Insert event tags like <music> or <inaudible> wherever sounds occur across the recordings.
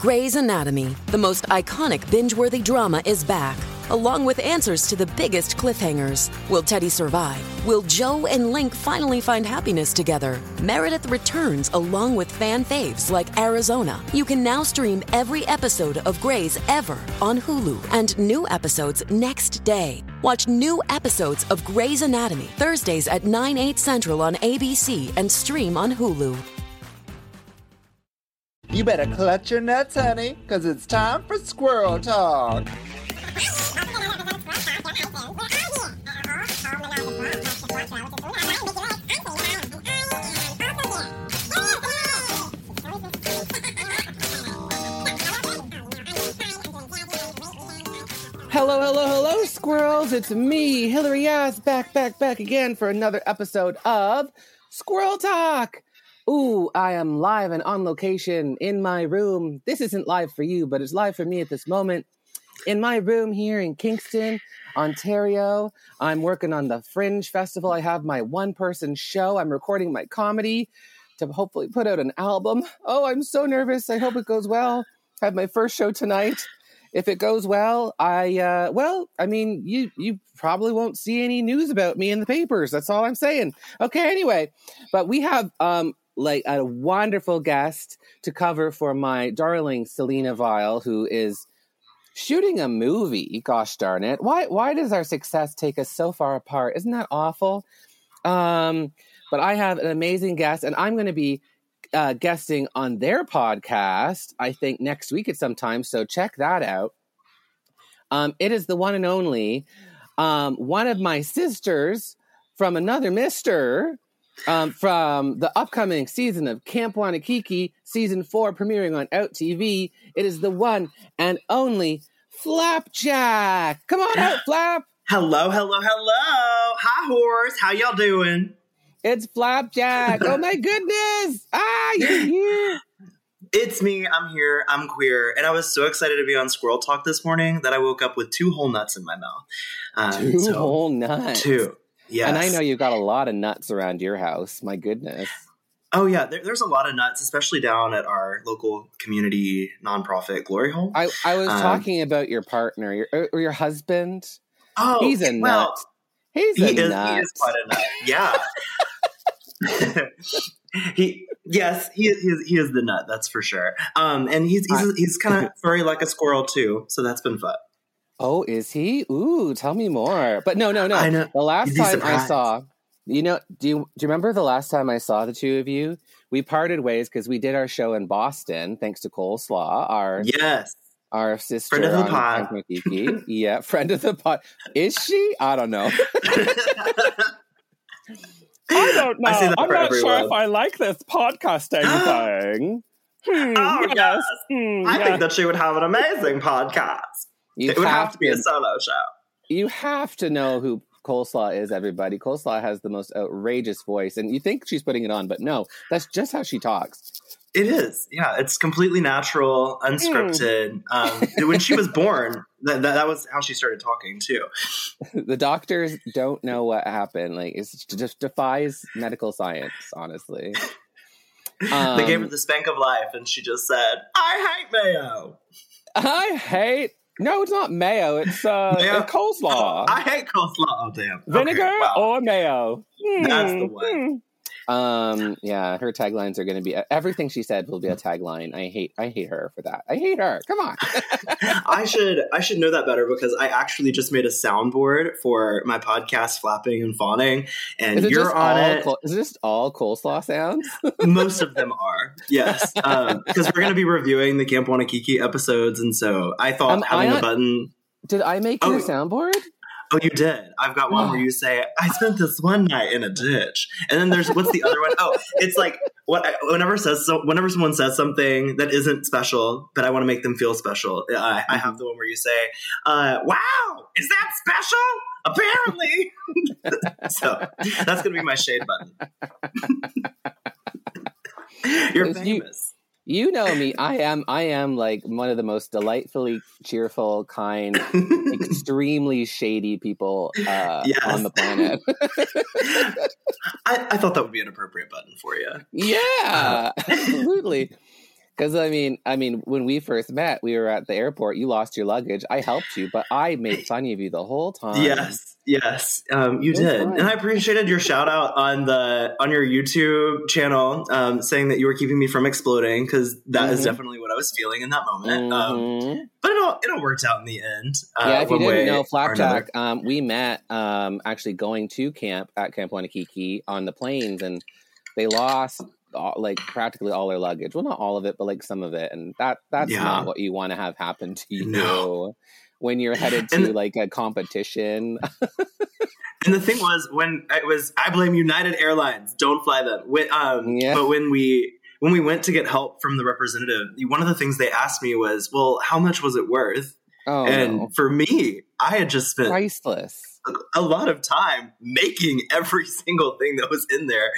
Grey's Anatomy, the most iconic binge worthy drama, is back, along with answers to the biggest cliffhangers. Will Teddy survive? Will Joe and Link finally find happiness together? Meredith returns along with fan faves like Arizona. You can now stream every episode of Grey's ever on Hulu and new episodes next day. Watch new episodes of Grey's Anatomy Thursdays at 9, 8 central on ABC and stream on Hulu. You better clutch your nuts, honey, because it's time for squirrel talk. Hello, hello, hello, squirrels. It's me, Hillary Yas, back, back, back again for another episode of Squirrel Talk. Ooh, I am live and on location in my room. This isn't live for you, but it's live for me at this moment. In my room here in Kingston, Ontario, I'm working on the Fringe Festival. I have my one person show. I'm recording my comedy to hopefully put out an album. Oh, I'm so nervous. I hope it goes well. I have my first show tonight if it goes well, I uh, well, I mean, you you probably won't see any news about me in the papers. That's all I'm saying. Okay, anyway, but we have um like a wonderful guest to cover for my darling Selena Vyle, who is shooting a movie. Gosh darn it! Why why does our success take us so far apart? Isn't that awful? Um, but I have an amazing guest, and I'm going to be uh, guesting on their podcast, I think next week at some time. So check that out. Um, it is the one and only um, one of my sisters from another Mister um, from the upcoming season of Camp Wannakiki, season four, premiering on Out TV. It is the one and only Flapjack. Come on out, Flap. <gasps> Hello, hello, hello. Hi, horse. How y'all doing? It's Flapjack. oh my <laughs> goodness. Ah, you're <laughs> here. It's me. I'm here. I'm queer. And I was so excited to be on Squirrel Talk this morning that I woke up with two whole nuts in my mouth. Um, two so, whole nuts. Two. Yeah. And I know you've got a lot of nuts around your house. My goodness. Oh yeah, there, there's a lot of nuts, especially down at our local community nonprofit Glory Hole. I, I was um, talking about your partner, your or your husband. Oh, he's a well, nut. He's he a is, nut. He is quite a nut. Yeah. <laughs> he yes he, he is he is the nut that's for sure um and he's he's, he's kind of <laughs> furry like a squirrel too so that's been fun oh is he ooh tell me more but no no no I know. the last time i saw you know do you do you remember the last time i saw the two of you we parted ways because we did our show in boston thanks to coleslaw our yes our sister friend of the pod yeah friend of the pod is she i don't know <laughs> I don't know. I am not everyone. sure if I like this podcasting <gasps> thing. Hmm, oh yes, yes. Hmm, I yes. think that she would have an amazing podcast. You it would have, have to be a solo show. You have to know who Coleslaw is, everybody. Coleslaw has the most outrageous voice, and you think she's putting it on, but no, that's just how she talks. It is, yeah. It's completely natural, unscripted. Mm. Um, when she was <laughs> born, that, that, that was how she started talking too. the doctors don't know what happened. Like it just defies medical science, honestly. Um, they gave her um, the spank of life, and she just said, "I hate mayo." I hate. No, it's not mayo. It's uh, mayo? It's coleslaw. I hate coleslaw. Oh damn! Vinegar okay, well, or mayo? That's the hmm, one. Hmm. Um, yeah, her taglines are going to be everything she said will be a tagline. I hate, I hate her for that. I hate her. Come on. <laughs> I should, I should know that better because I actually just made a soundboard for my podcast, flapping and fawning, and you're on it. Col- is this all coleslaw sounds? <laughs> Most of them are, yes, because um, we're going to be reviewing the Camp Wannakiki episodes, and so I thought um, having I, a button. Did I make you oh, a soundboard? Oh, you did. I've got one where you say, "I spent this one night in a ditch," and then there's what's the other one? Oh, it's like what whenever says so. Whenever someone says something that isn't special, but I want to make them feel special, I, I have the one where you say, uh, "Wow, is that special?" Apparently. <laughs> so that's gonna be my shade button. <laughs> You're famous. You know me. I am. I am like one of the most delightfully cheerful, kind, <laughs> extremely shady people uh, yes. on the planet. <laughs> <laughs> I, I, thought that would be an appropriate button for you. Yeah, uh. absolutely. Because I mean, I mean, when we first met, we were at the airport. You lost your luggage. I helped you, but I made fun of you the whole time. Yes, yes, um, you did, fun. and I appreciated your shout out on the on your YouTube channel, um, saying that you were keeping me from exploding because that is Mhm. definitely what I was feeling in that moment. Um, Mhm. but it all it all worked out in the end. Uh, yeah, if you didn't know, Flapjack, um, we met um, actually going to camp at Camp Wannakiki on the plains, and they lost all, like practically all their luggage. Well, not all of it, but like some of it, and that that's Yeah. not what you want to have happen to you No. when you're headed to And- like a competition. <laughs> And the thing was, when it was, I blame United Airlines. Don't fly them. When, um, Yeah. But when we when we went to get help from the representative, one of the things they asked me was, "Well, how much was it worth?" Oh, and no. for me, I had just spent priceless. A lot of time making <laughs> every single thing that was in there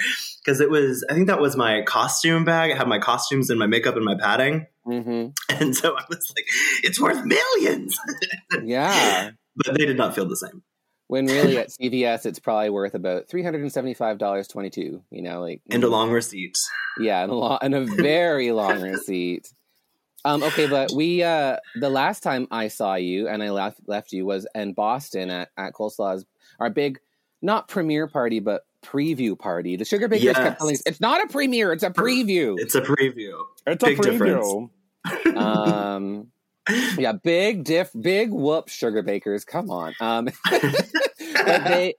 because it was. I think that was my costume bag. I had my costumes and my makeup and my padding, hmm and so I was like, "It's worth millions. <laughs> Yeah. but they did not feel the same. When really at <laughs> CVS, it's probably worth about three hundred and seventy-five dollars twenty-two. You know, like And a long receipt. Yeah, and a, lo- and a very long receipt. Um, okay, but we uh, the last time I saw you and I left left you was in Boston at at Coleslaw's our big not premiere party but preview party. The Sugar Bakers Yes. kept telling us it's not a premiere, it's a preview. It's a preview. It's big difference. um, yeah, big diff, big whoop, Sugar Bakers. Come on. Um, <laughs> but they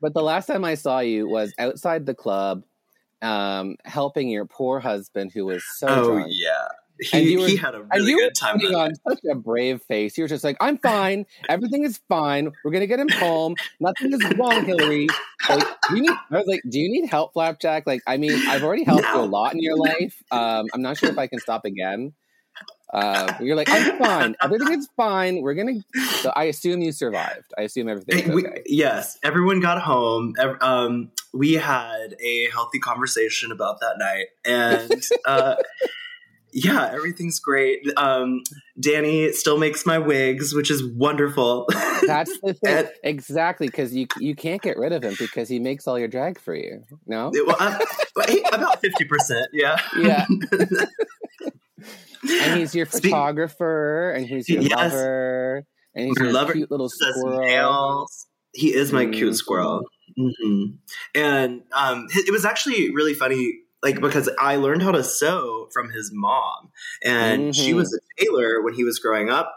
but the last time I saw you was outside the club, um, helping your poor husband who was so oh drunk. yeah, And he, were- he had a And really you were good time. putting on such a brave face. You were just like, "I'm fine. Everything is fine. We're gonna get him home. Nothing is wrong, Hillary." Like, do you need? I was like, "Do you need help, Flapjack?" Like, I mean, I've already helped you a lot in your life. Um, I'm not sure if I can stop again. Uh, you're like, "I'm fine. Everything is fine. We're gonna." So I assume you survived. I assume everything we- okay. yes, everyone got home. Um, we had a healthy conversation about that night, and uh, yeah, everything's great. Um, Danny still makes my wigs, which is wonderful. <laughs> That's the thing, And- exactly, because you you can't get rid of him because he makes all your drag for you. No, Well, uh, hey, about fifty percent. Yeah, yeah. <laughs> and he's your photographer, and he's your Yes. lover, and he's your lover cute little squirrel. nails. He is my Mhm. cute squirrel. hmm And um, it was actually really funny, like because I learned how to sew from his mom, and she Mhm. was a tailor when he was growing up,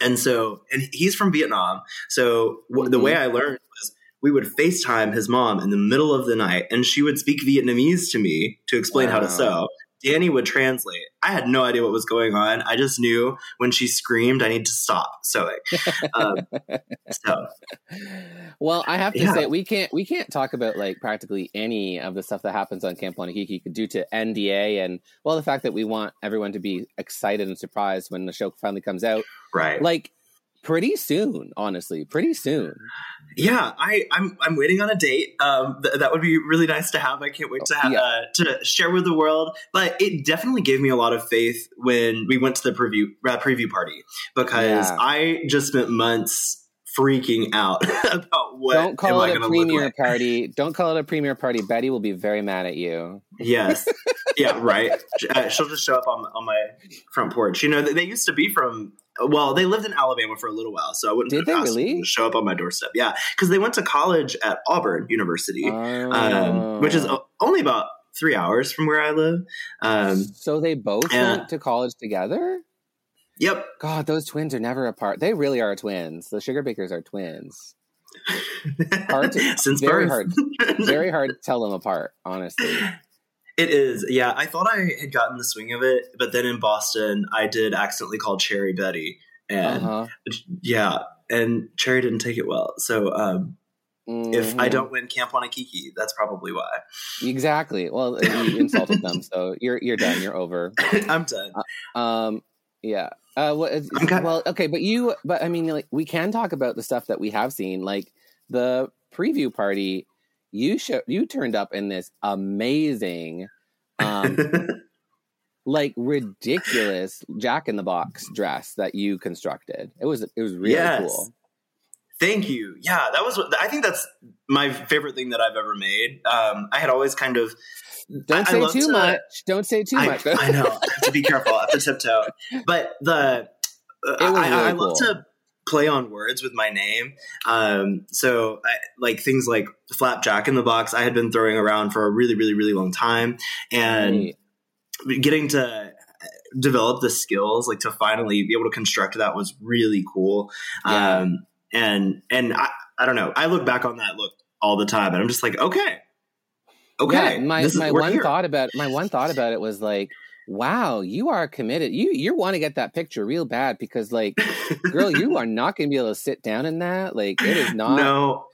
and so and he's from Vietnam. So w- the way I learned was we would FaceTime his mom in the middle of the night, and she would speak Vietnamese to me to explain how to sew. Danny would translate. I had no idea what was going on. I just knew when she screamed, I need to stop sewing. Um, <laughs> so Well, I have to Yeah. say we can't we can't talk about like practically any of the stuff that happens on Camp Wannakiki due to NDA and well the fact that we want everyone to be excited and surprised when the show finally comes out. right, Like pretty soon, honestly, pretty soon. yeah. I I'm I'm waiting on a date. Um, th- that would be really nice to have. I can't wait to have Yeah. uh, to share with the world. But it definitely gave me a lot of faith when we went to the preview uh, preview party because Yeah. I just spent months freaking out <laughs> about what Don't call it a to look premiere like. party. Don't call it a premiere party. Betty will be very mad at you. Yes. <laughs> yeah, right. Uh, she'll just show up on, on my front porch. You know, they used to be from, well, they lived in Alabama for a little while, so I wouldn't Did they really? to show up on my doorstep. Yeah, because they went to college at Auburn University, um, which is Oh. only about three hours from where I live. Um, so they both yeah. went to college together. yep. God, those twins are never apart. They really are twins. The Sugar Bakers are twins. <laughs> Hard to- Since very birth. hard. Very hard to tell them apart, honestly. It is, yeah. I thought I had gotten the swing of it, but then in Boston, I did accidentally call Cherry Betty, and Uh-huh. yeah, and Cherry didn't take it well. So um, if I Mhm. don't win Camp Wannakiki, that's probably why. exactly, well, you insulted them, so you're you're done. You're over. <laughs> I'm done. Um, yeah. Uh, what is, I'm well, okay, but you, but I mean, like, we can talk about the stuff that we have seen, like the preview party. You show you turned up in this amazing, um, <laughs> like ridiculous Jack in the Box dress that you constructed. It was it was really Yes. cool. Thank you. Yeah, that was. I think that's my favorite thing that I've ever made. Um, I had always kind of. Don't I- I say love too to- much. Don't say too I, much. I know I have to be careful. I have to tiptoe. But the uh, It was I, I really love cool. to play on words with my name. Um, so I, like things like flapjack in the box, I had been throwing around for a really, really, really long time, and Right. getting to develop the skills like to finally be able to construct that was really cool Yeah. um and and I, I don't know i look back on that look all the time and i'm just like okay okay Yeah, my this is- my one here. thought about my one thought about it was like, wow, you are committed. You you want to get that picture real bad because like, girl, you are <laughs> not going to be able to sit down in that. Like, it is not. no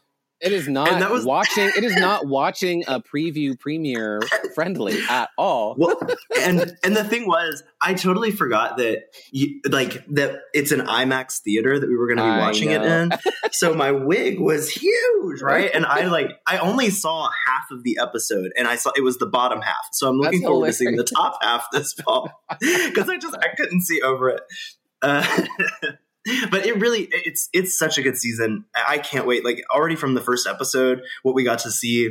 It is not that was- watching. It is not <laughs> watching a preview premiere friendly at all. well and and the thing was i totally forgot that you, like that it's an imax theater that we were going to be watching it in. <laughs> so my wig was huge right? And i like i only saw half of the episode and i saw it was the bottom half. So i'm looking That's forward to seeing the top half this fall <laughs> because i just i couldn't see over it. Uh, but it really it's it's such a good season i can't wait like already from the first episode what we got to see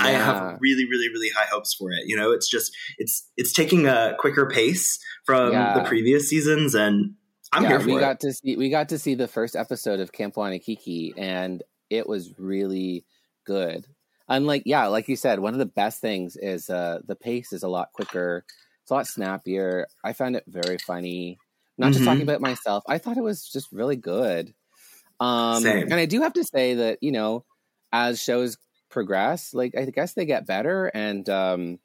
I have really, really, really high hopes for it. You know, it's just it's it's taking a quicker pace from Yeah. the previous seasons, and I'm yeah, here for we it. got to see we got to see the first episode of Camp Wannakiki, and it was really good. Unlike, yeah, like you said, one of the best things is uh, the pace is a lot quicker. It's a lot snappier. I found it very funny. Not just Mhm. talking about myself. I thought it was just really good. Um, Same. and I do have to say that you know, as shows progress, like I guess they get better, and um,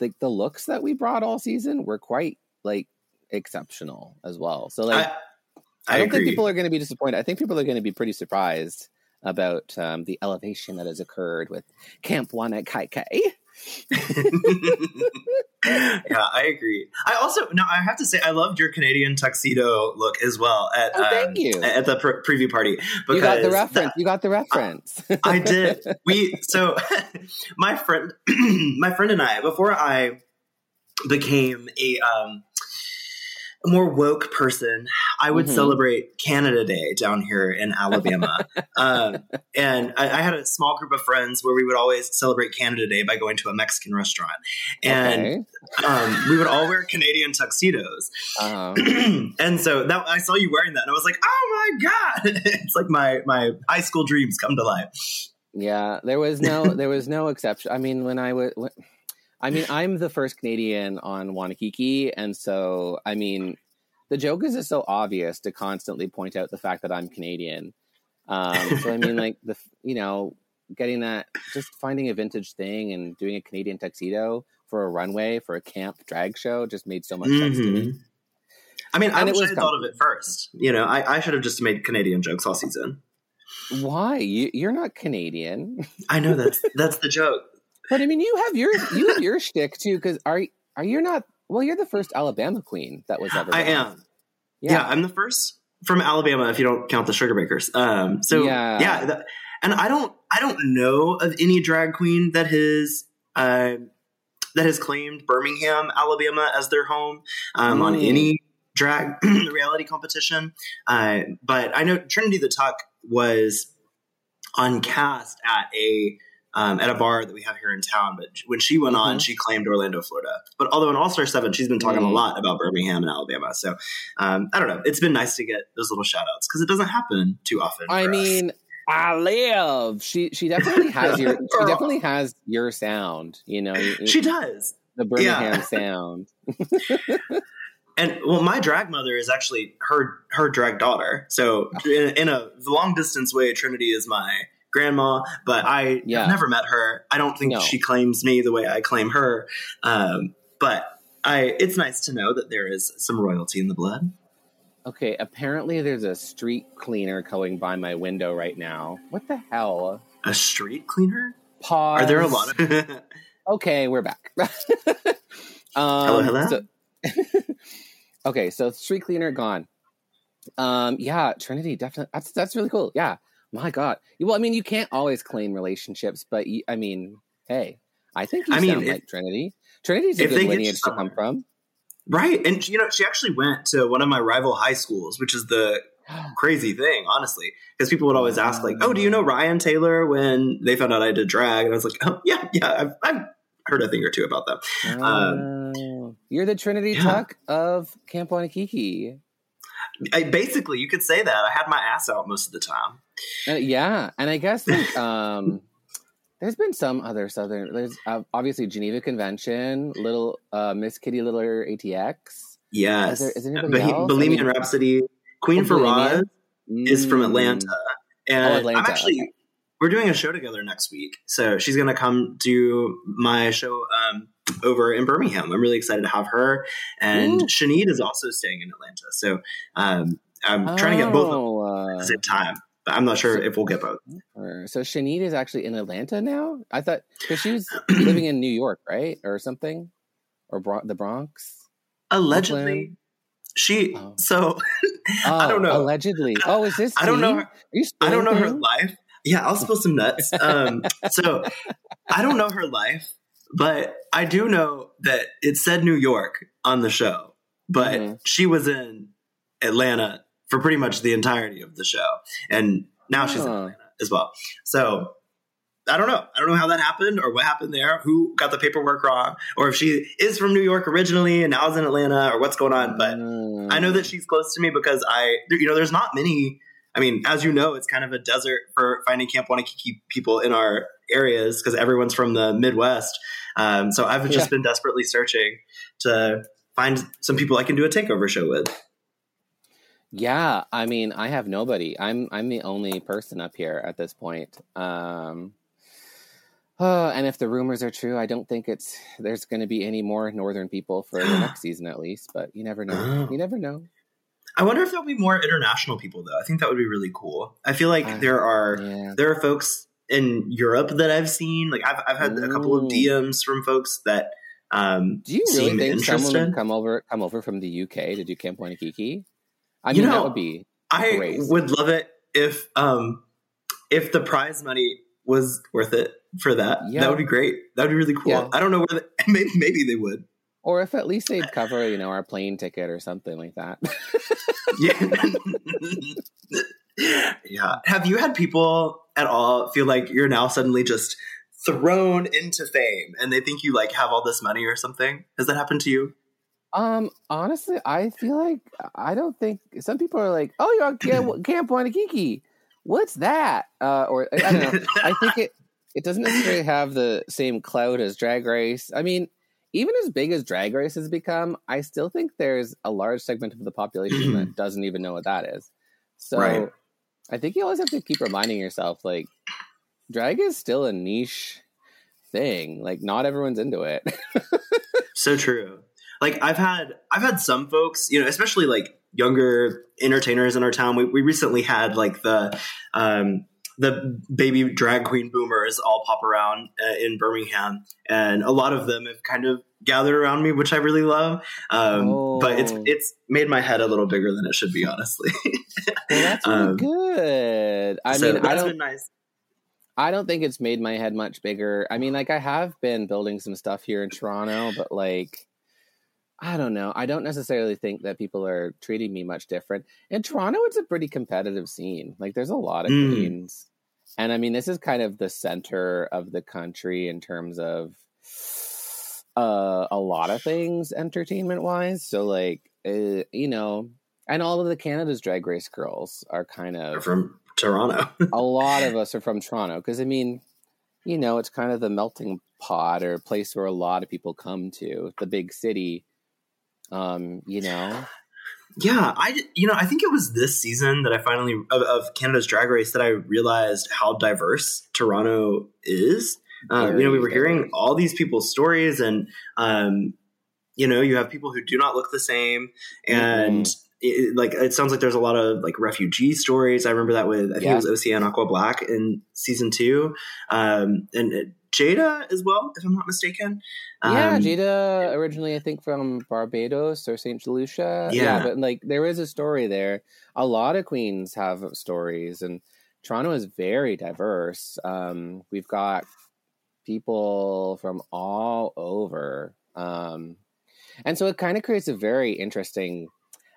like the looks that we brought all season were quite like exceptional as well. So like. I, I I don't agree. think people are going to be disappointed. I think people are going to be pretty surprised about um, the elevation that has occurred with Camp Wannakiki. Yeah, I agree. I also no, I have to say I loved your Canadian tuxedo look as well at Oh, thank um, you. at the pre- preview party. Because You got the reference. you got the reference. I <laughs> did. We so <laughs> my friend, <clears throat> my friend and I before I became a um, a more woke person, I would Mhm. celebrate Canada Day down here in Alabama, <laughs> um, and I, I had a small group of friends where we would always celebrate Canada Day by going to a Mexican restaurant, and okay. um, we would all wear Canadian tuxedos. Uh-huh. <clears throat> and so that I saw you wearing that, and I was like, "Oh my god!" <laughs> it's like my my high school dreams come to life. Yeah, there was no there was no exception. I mean, when I was, I mean, I'm the first Canadian on Wannakiki, and so I mean, the joke is just so obvious to constantly point out the fact that I'm Canadian. Um, so I mean, like the you know, getting that, just finding a vintage thing and doing a Canadian tuxedo for a runway for a camp drag show just made so much sense to me. Mhm. I mean, I And wish I thought of it first. You know, I, I should have just made Canadian jokes all season. Why you, you're not Canadian? I know that's that's the joke. But I mean, you have your you have your shtick too. Because are are you not? Well, you're the first Alabama queen that was ever. I am. Yeah. I'm the first from Alabama if you don't count the Sugar Bakers. Um, so Yeah. yeah, and I don't I don't know of any drag queen that has uh, that has claimed Birmingham, Alabama as their home um, on Mm. any drag <clears throat> reality competition. Uh, but I know Trinity the Tuck was on cast at a um, at a bar that we have here in town. But when she went on, Mhm. she claimed Orlando, Florida. But although in All Star Seven, she's been talking a Mm. lot about Birmingham and Alabama. So um, I don't know. It's been nice to get those little shout outs because it doesn't happen too often. I for us. mean, I live. She she definitely has your <laughs> she definitely has your sound. You know, she does. the Birmingham yeah. sound. <laughs> And well, my drag mother is actually her her drag daughter. So in, in a long distance way, Trinity is my grandma, but I Yeah. never met her. I don't think No. she claims me the way I claim her. Um, but I, it's nice to know that there is some royalty in the blood. Okay, apparently there's a street cleaner going by my window right now. What the hell? A street cleaner? Pause. Are there a lot of? <laughs> okay, we're back. <laughs> um, Hello, hello? so- <laughs> okay, so street cleaner gone. Um, yeah, Trinity definitely. That's that's really cool. Yeah, my God. Well, I mean, you can't always claim relationships, but you, I mean, hey, I think you I mean, sound if- like Trinity. Trinity's a good lineage to come from. Right. And, you know, she actually went to one of my rival high schools, which is the <gasps> crazy thing, honestly, because people would always ask like, "Oh, do you know Ryan Taylor?" When they found out I did drag, and I was like, "Oh, yeah, yeah, I've, I've heard a thing or two about them." Um, Oh, you're the Trinity yeah. Tuck of Camp Wannakiki. I, basically, you could say that. I had my ass out most of the time. Uh, yeah, and I guess like, <laughs> um, there's been some other southern. There's uh, obviously Geneva Convention, Little uh, Miss Kitty Littler ATX. Yes, Is there- is anybody Bohe- else? I mean- Rhapsody, Queen Oh, for Bohemian? Is from Mm. Atlanta, and Oh, Atlanta, I'm actually okay. we're doing a show together next week. So she's gonna come do my show um, over in Birmingham. I'm really excited to have her, and Ooh. Shanice is also staying in Atlanta. So um, I'm trying to get both of them Oh, at the same time, but I'm not sure if we'll get both. So Shanita is actually in Atlanta now. I thought because she was <clears throat> living in New York, right, or something, or Bro- the Bronx. Allegedly, Brooklyn? she. Oh. So Oh, <laughs> I don't know. Allegedly. Oh, is this? I don't know her- I don't know her life. Yeah, I'll spill some nuts. Um, <laughs> so I don't know her life, but I do know that it said New York on the show, but Mhm. she was in Atlanta for pretty much the entirety of the show, and now she's in. Atlanta as well. So I don't know. I don't know how that happened or what happened there. Who got the paperwork wrong, or if she is from New York originally and now is in Atlanta, or what's going on. But. I know that she's close to me because I, you know, there's not many. I mean, as you know, it's kind of a desert for finding Camp Wannakiki people in our areas because everyone's from the Midwest. Um, so I've just Yeah. been desperately searching to find some people I can do a takeover show with. Yeah, I mean, I have nobody. I'm I'm the only person up here at this point. Um, oh, and if the rumors are true, I don't think it's there's going to be any more northern people for the <gasps> next season, at least. But you never know. Oh. You never know. I wonder if there'll be more international people though. I think that would be really cool. I feel like Uh, there are Yeah. there are folks in Europe that I've seen. Like I've I've had a couple of DMs from folks that um, Do you really think someone would come over come over from the UK to do Camp Wannakiki? I You mean, know, that would be I would love it if um if the prize money was worth it for that. Yeah. That would be great. That would be really cool. Yeah. I don't know where the, <laughs> maybe maybe they would. or if at least they'd cover, you know, our plane ticket or something like that. Yeah. <laughs> yeah. Have you had people at all feel like you're now suddenly just thrown into fame and they think you like have all this money or something? Has that happened to you? Um, honestly, I feel like I don't think some people are like, "Oh, you're on Camp, <clears throat> Camp Wannakiki. What's that?" Uh, or I don't know. I think it it doesn't necessarily have the same clout as Drag Race. I mean, even as big as Drag Race has become, I still think there's a large segment of the population that <clears throat> doesn't even know what that is. So, Right. I think you always have to keep reminding yourself, like, drag is still a niche thing. Like, not everyone's into it. <laughs> So true. Like I've had I've had some folks, you know, especially like younger entertainers in our town. We, we recently had like the um the baby drag queen boomers all pop around uh, in Birmingham, and a lot of them have kind of gathered around me, which I really love. Um, But it's Oh. it's made my head a little bigger than it should be, honestly. <laughs> Well, that's really Um, good. I so mean, I don't, been nice. I don't think it's made my head much bigger. I mean, like I have been building some stuff here in Toronto, but like, I don't know. I don't necessarily think that people are treating me much different. In Toronto, it's a pretty competitive scene. Like, there's a lot of Mm. queens, and I mean, this is kind of the center of the country in terms of uh, a lot of things entertainment wise. So, like, uh, you know, and all of the Canada's Drag Race girls are kind of From Toronto. a lot of <laughs> us are from Toronto because I mean, you know, it's kind of the melting pot or place where a lot of people come to the big city. Um, you know, Yeah, I you know I think it was this season that I finally of, of Canada's Drag Race that I realized how diverse Toronto is. Um, you know, we were hearing all these people's stories, and um, you know, you have people who do not look the same, and it, like it sounds like there's a lot of like refugee stories. I remember that with I think Yeah. it was Océane Aqua-Black in season two, um, and uh, Jada as well, if I'm not mistaken. yeah, Um, Jada originally I think from Barbados or Saint Lucia. Yeah. but like there is a story there. A lot of queens have stories, and Toronto is very diverse. Um, we've got people from all over. Um, and so it kind of creates a very interesting,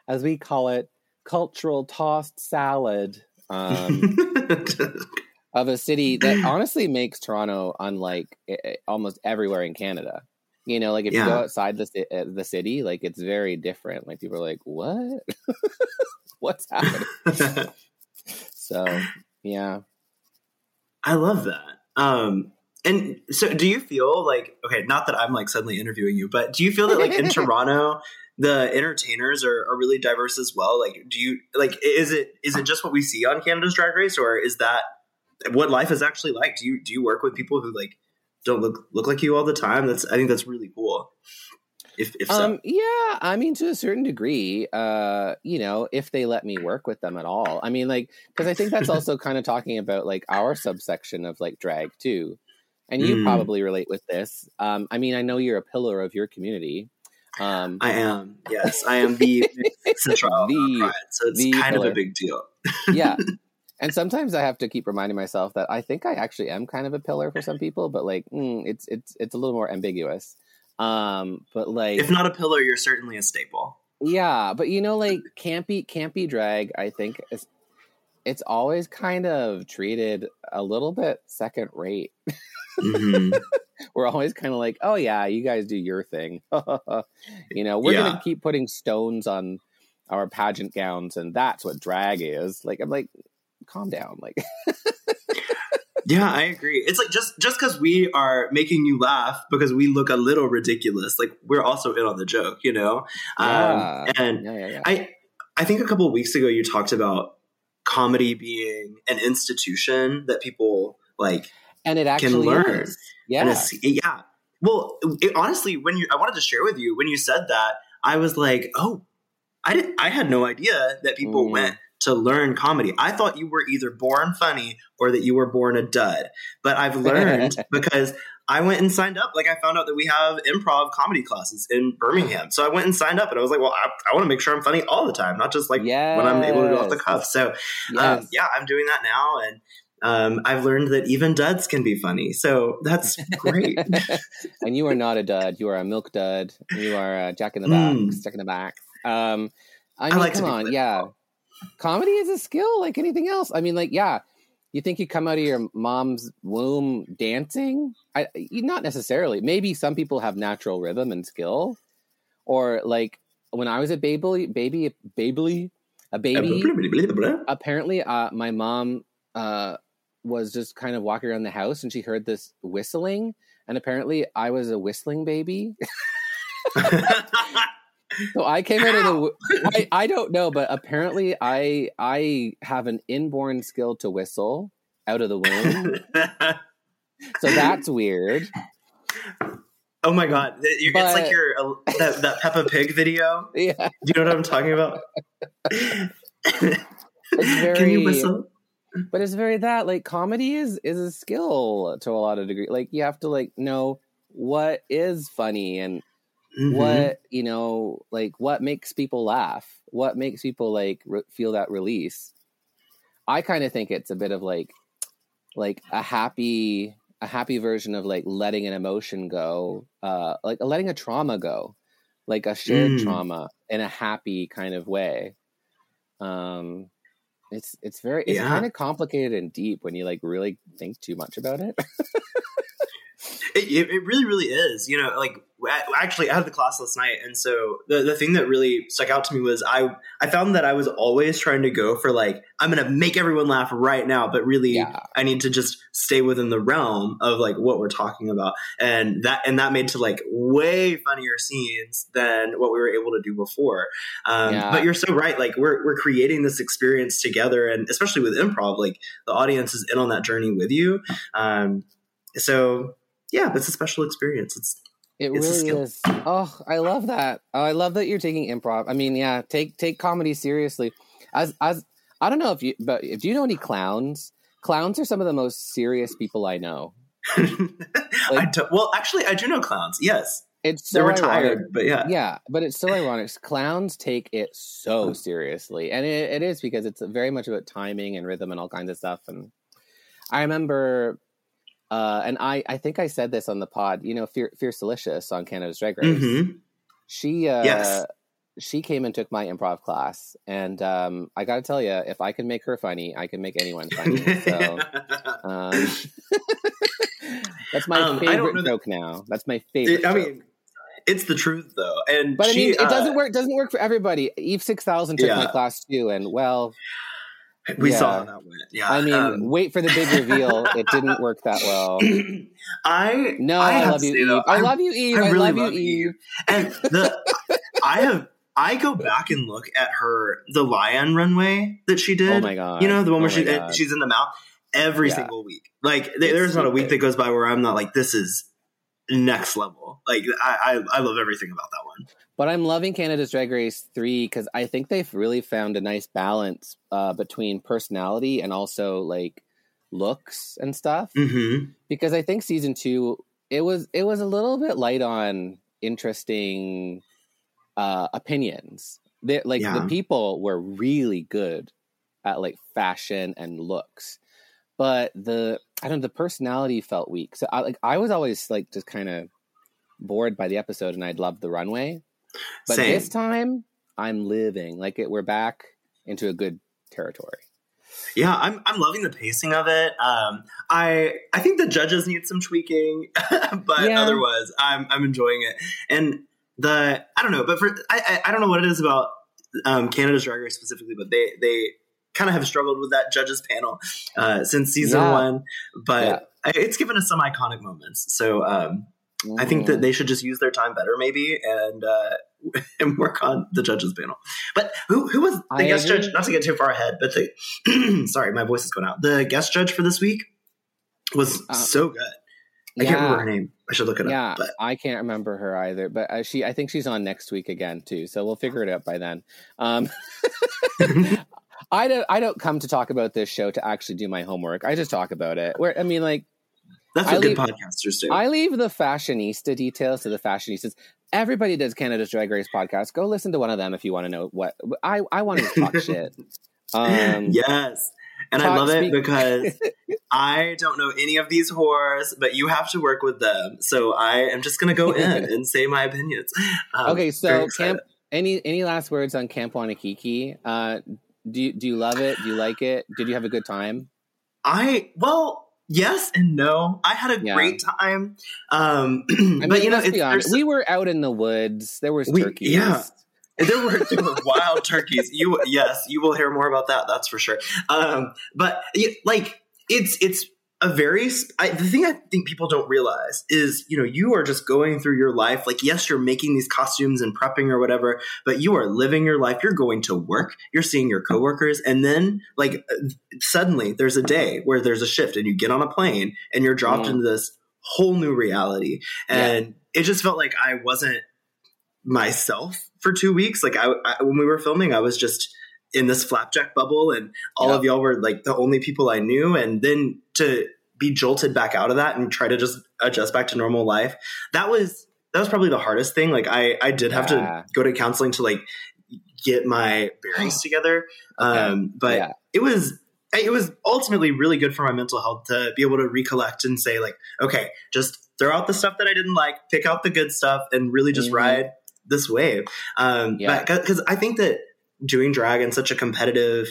as we call it, cultural tossed salad um, <laughs> of a city that <clears throat> honestly makes Toronto unlike eh, eh, almost everywhere in Canada. You know, like if you go outside the uh, the city, like it's very different. Like people are like, "What? <laughs> What's happening?" <laughs> So, yeah. I love that. Um, and so, do you feel like okay? Not that I'm like suddenly interviewing you, but do you feel that like in <laughs> Toronto, the entertainers are, are really diverse as well? Like, do you like is it is it just what we see on Canada's Drag Race, or is that what life is actually like? Do you do you work with people who like don't look look like you all the time? That's I think that's really cool. If if so, Um, yeah, I mean, to a certain degree, uh, you know, if they let me work with them at all. I mean, like, because I think that's also <laughs> kind of talking about like our subsection of like drag too. And you Mm. probably relate with this. Um, I mean, I know you're a pillar of your community. Um, I am yes, I am the <laughs> central The- pride, so it's the kind of pillar. a big deal. yeah. <laughs> And sometimes I have to keep reminding myself that I think I actually am kind of a pillar for some people, but like, mm, it's it's it's a little more ambiguous. Um, but like, If not a pillar, you're certainly a staple. Yeah, but you know, like campy campy drag, I think is it's always kind of treated a little bit second rate. Mhm. <laughs> We're always kind of like, oh yeah, you guys do your thing. <laughs> you know, we're Yeah. gonna keep putting stones on our pageant gowns, and that's what drag is. Like, I'm like, calm down. Like, <laughs> Yeah, I agree. It's like just just because we are making you laugh because we look a little ridiculous, like we're also in on the joke, you know. Yeah. Um, and yeah, yeah. I I think a couple of weeks ago you talked about comedy being an institution that people like and it can actually learn. is. Yeah, yeah. Well, it, honestly, when you I wanted to share with you when you said that, I was like, oh, I did I had no idea that people Mm. went to learn comedy. I thought you were either born funny or that you were born a dud. But I've learned <laughs> because I went and signed up. Like I found out that we have improv comedy classes in Birmingham. So I went and signed up and I was like, well, I, I want to make sure I'm funny all the time, not just like when I'm able to do it off the cuff. So um, yeah, I'm doing that now. And um, I've learned that even duds can be funny. So that's great. <laughs> and you are not a dud. You are a milk dud. You are a jack in the box. Mm. Jack in the box. Um, I I mean, like to come be on, yeah. Comedy is a skill like anything else. I mean, like, yeah. You think you come out of your mom's womb dancing? I, not necessarily. Maybe some people have natural rhythm and skill, or like when I was a baby, baby, baby, a baby. apparently uh, my mom uh, was just kind of walking around the house and she heard this whistling and apparently i was a whistling baby <laughs> <laughs> so i came out of the I don't know but apparently i i have an inborn skill to whistle out of the womb <laughs> so that's weird oh my god, it's But- like your uh, that, that Peppa Pig video. yeah Do you know what I'm talking about? <laughs> it's <laughs> Can you whistle? but it's very that like comedy is is a skill to a lot of degree like you have to like know what is funny and Mhm. what you know like what makes people laugh what makes people like re- feel that release i kind of think it's a bit of like like a happy a happy version of like letting an emotion go uh like letting a trauma go like a shared Mm. trauma in a happy kind of way um it's it's very it's Yeah. kind of complicated and deep when you like really think too much about it <laughs> It, it, really, really is. You know, like actually, I had the class last night, and so the, the thing that really stuck out to me was I I found that I was always trying to go for like I'm gonna make everyone laugh right now, but really yeah I need to just stay within the realm of like what we're talking about, and that and that made to like way funnier scenes than what we were able to do before. Um, Yeah. But you're so right. Like we're we're creating this experience together, and especially with improv, like the audience is in on that journey with you. Um, so yeah, it's a special experience. It's It It's really is. Oh, I love that. Oh, I love that you're taking improv. I mean, yeah, take take comedy seriously. As as I don't know if you, but if you know any clowns, clowns are some of the most serious people I know. <laughs> I don't, well, actually, I do know clowns. Yes, It's so they're ironic. retired, but yeah, Yeah, but it's so ironic. <laughs> Clowns take it so seriously, and it, it is because it's very much about timing and rhythm and all kinds of stuff. And I remember, uh, and I I think I said this on the pod. You know, Fear Fiercalicious on Canada's Drag Race. Mhm. She uh, Yes. she came and took my improv class, and um, I got to tell you, if I can make her funny, I can make anyone funny. So <laughs> um, <laughs> that's my Um, I favorite that- joke now. That's my favorite. It- I joke. mean, it's the truth though, and but I she, mean, it uh, doesn't work. Doesn't work for everybody. Eve six thousand took my class too, and well, <laughs> We yeah. saw how that went. Yeah, I mean, um, wait for the big <laughs> reveal. It didn't work that well. <clears throat> I No, I I, love you, Eve. though, I love you, Eve. I, really love, you, Eve. And the <laughs> I have I go back and look at her the lion runway that she did. Oh my god! You know the one where Oh she God. she's in the mouth every Yeah. single week. Like It's there's not a week that goes by where I'm not like this is next level. Like I I, I love everything about that one. But I'm loving Canada's Drag Race 3 because I think they've really found a nice balance uh, between personality and also like looks and stuff. Mm-hmm. Because I think season two, it was it was a little bit light on interesting uh, opinions. They, like Yeah. the people were really good at like fashion and looks, but the I don't know the personality felt weak. So I like I was always like just kind of bored by the episode, and I'd love the runway. But Same. this time, I'm living like it. We're back into a good territory. Yeah, I'm I'm loving the pacing of it. Um, I I think the judges need some tweaking, <laughs> but Yeah. otherwise, I'm I'm enjoying it. And the I don't know, but for I I, I don't know what it is about um, Canada's Drag Race specifically, but they they kind of have struggled with that judges panel uh, since season Yeah. one. But Yeah. It's given us some iconic moments. So um, I think that they should just use their time better, maybe, and uh, <laughs> and work on the judges panel. But who who was the I guest agree. judge? Not to get too far ahead, but the <clears throat> sorry, my voice is going out. The guest judge for this week was Uh, so good. I yeah. can't remember her name. I should look it Yeah, up. But I can't remember her either, but uh, she I think she's on next week again too, so we'll figure it out by then. Um, <laughs> <laughs> I don't I don't come to talk about this show to actually do my homework. I just talk about it. Where I mean, like that's I what good leave- podcasters do. I leave the fashionista details to the fashionistas. Everybody does Canada's Drag Race podcast. Go listen to one of them if you want to know what I I want to talk <laughs> shit. Um, yes. And I love it speak- because <laughs> I don't know any of these whores, but you have to work with them. So I am just going to go in <laughs> and say my opinions. Um, Okay, so. Camp. Any any last words on Camp Wannakiki? Uh, do you, do you love it? Do you like it? Did you have a good time? I well, yes and no. I had a Yeah. great time. Um, <clears throat> I mean, but you know, let's it's, be honest. We were out in the woods. There was We- turkeys. yeah. there were there were wild turkeys. You yes, you will hear more about that. That's for sure. Um, but like it's it's a very I, the thing I think people don't realize is you know you are just going through your life. Like yes, you're making these costumes and prepping or whatever, but you are living your life. You're going to work. You're seeing your coworkers, and then like uh, suddenly there's a day where there's a shift, and you get on a plane and you're dropped Mm. into this whole new reality, and it just felt like I wasn't myself for two weeks. Like I, I when we were filming, I was just in this flapjack bubble, and all Yeah. of y'all were like the only people I knew. And then to be jolted back out of that and try to just adjust back to normal life, that was that was probably the hardest thing. Like I, I did have Yeah. to go to counseling to like get my bearings <gasps> together. Um, but Yeah. it was it was ultimately really good for my mental health to be able to recollect and say like, okay, just throw out the stuff that I didn't like, pick out the good stuff, and really just Mhm. ride this wave. Um, Yeah. because I think that doing drag in such a competitive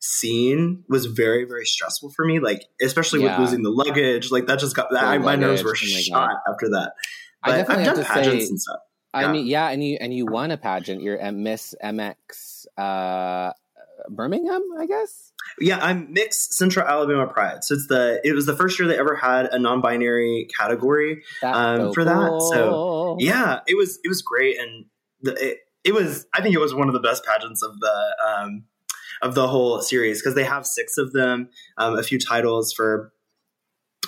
scene was very very stressful for me like especially Yeah. with losing the luggage like that just got The I, my nerves were oh shot after that I but definitely I've have done to pageants say- and stuff I mean, yeah, and you and you won a pageant. You're at Miss MX uh, Birmingham, I guess. Yeah, I'm mixed Central Alabama Pride. So it's the it was the first year they ever had a non-binary category. Um, so for that, so. Yeah, it was it was great, and the, it, it was I think it was one of the best pageants of the um, of the whole series because they have six of them, um, a few titles for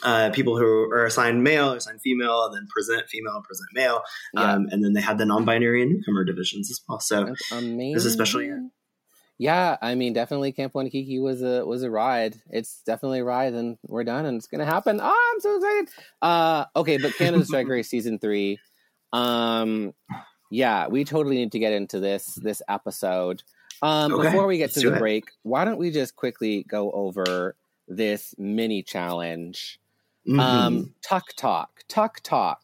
uh, people who are assigned male, assigned female, and then present female, present male, Yeah. um, and then they had the non-binary and newcomer divisions as well. So That's amazing. was a special year. Yeah, I mean, definitely Camp Wannakiki was a was a ride. It's definitely a ride, and we're done, and it's gonna happen. Oh, I'm so excited. Uh, okay, but Canada's <laughs> Drag Race season three. Um, yeah, we totally need to get into this this episode. Um, Okay, before we get let's to the it. break, why don't we just quickly go over this mini challenge? Mhm. Um, tuck talk, tuck talk,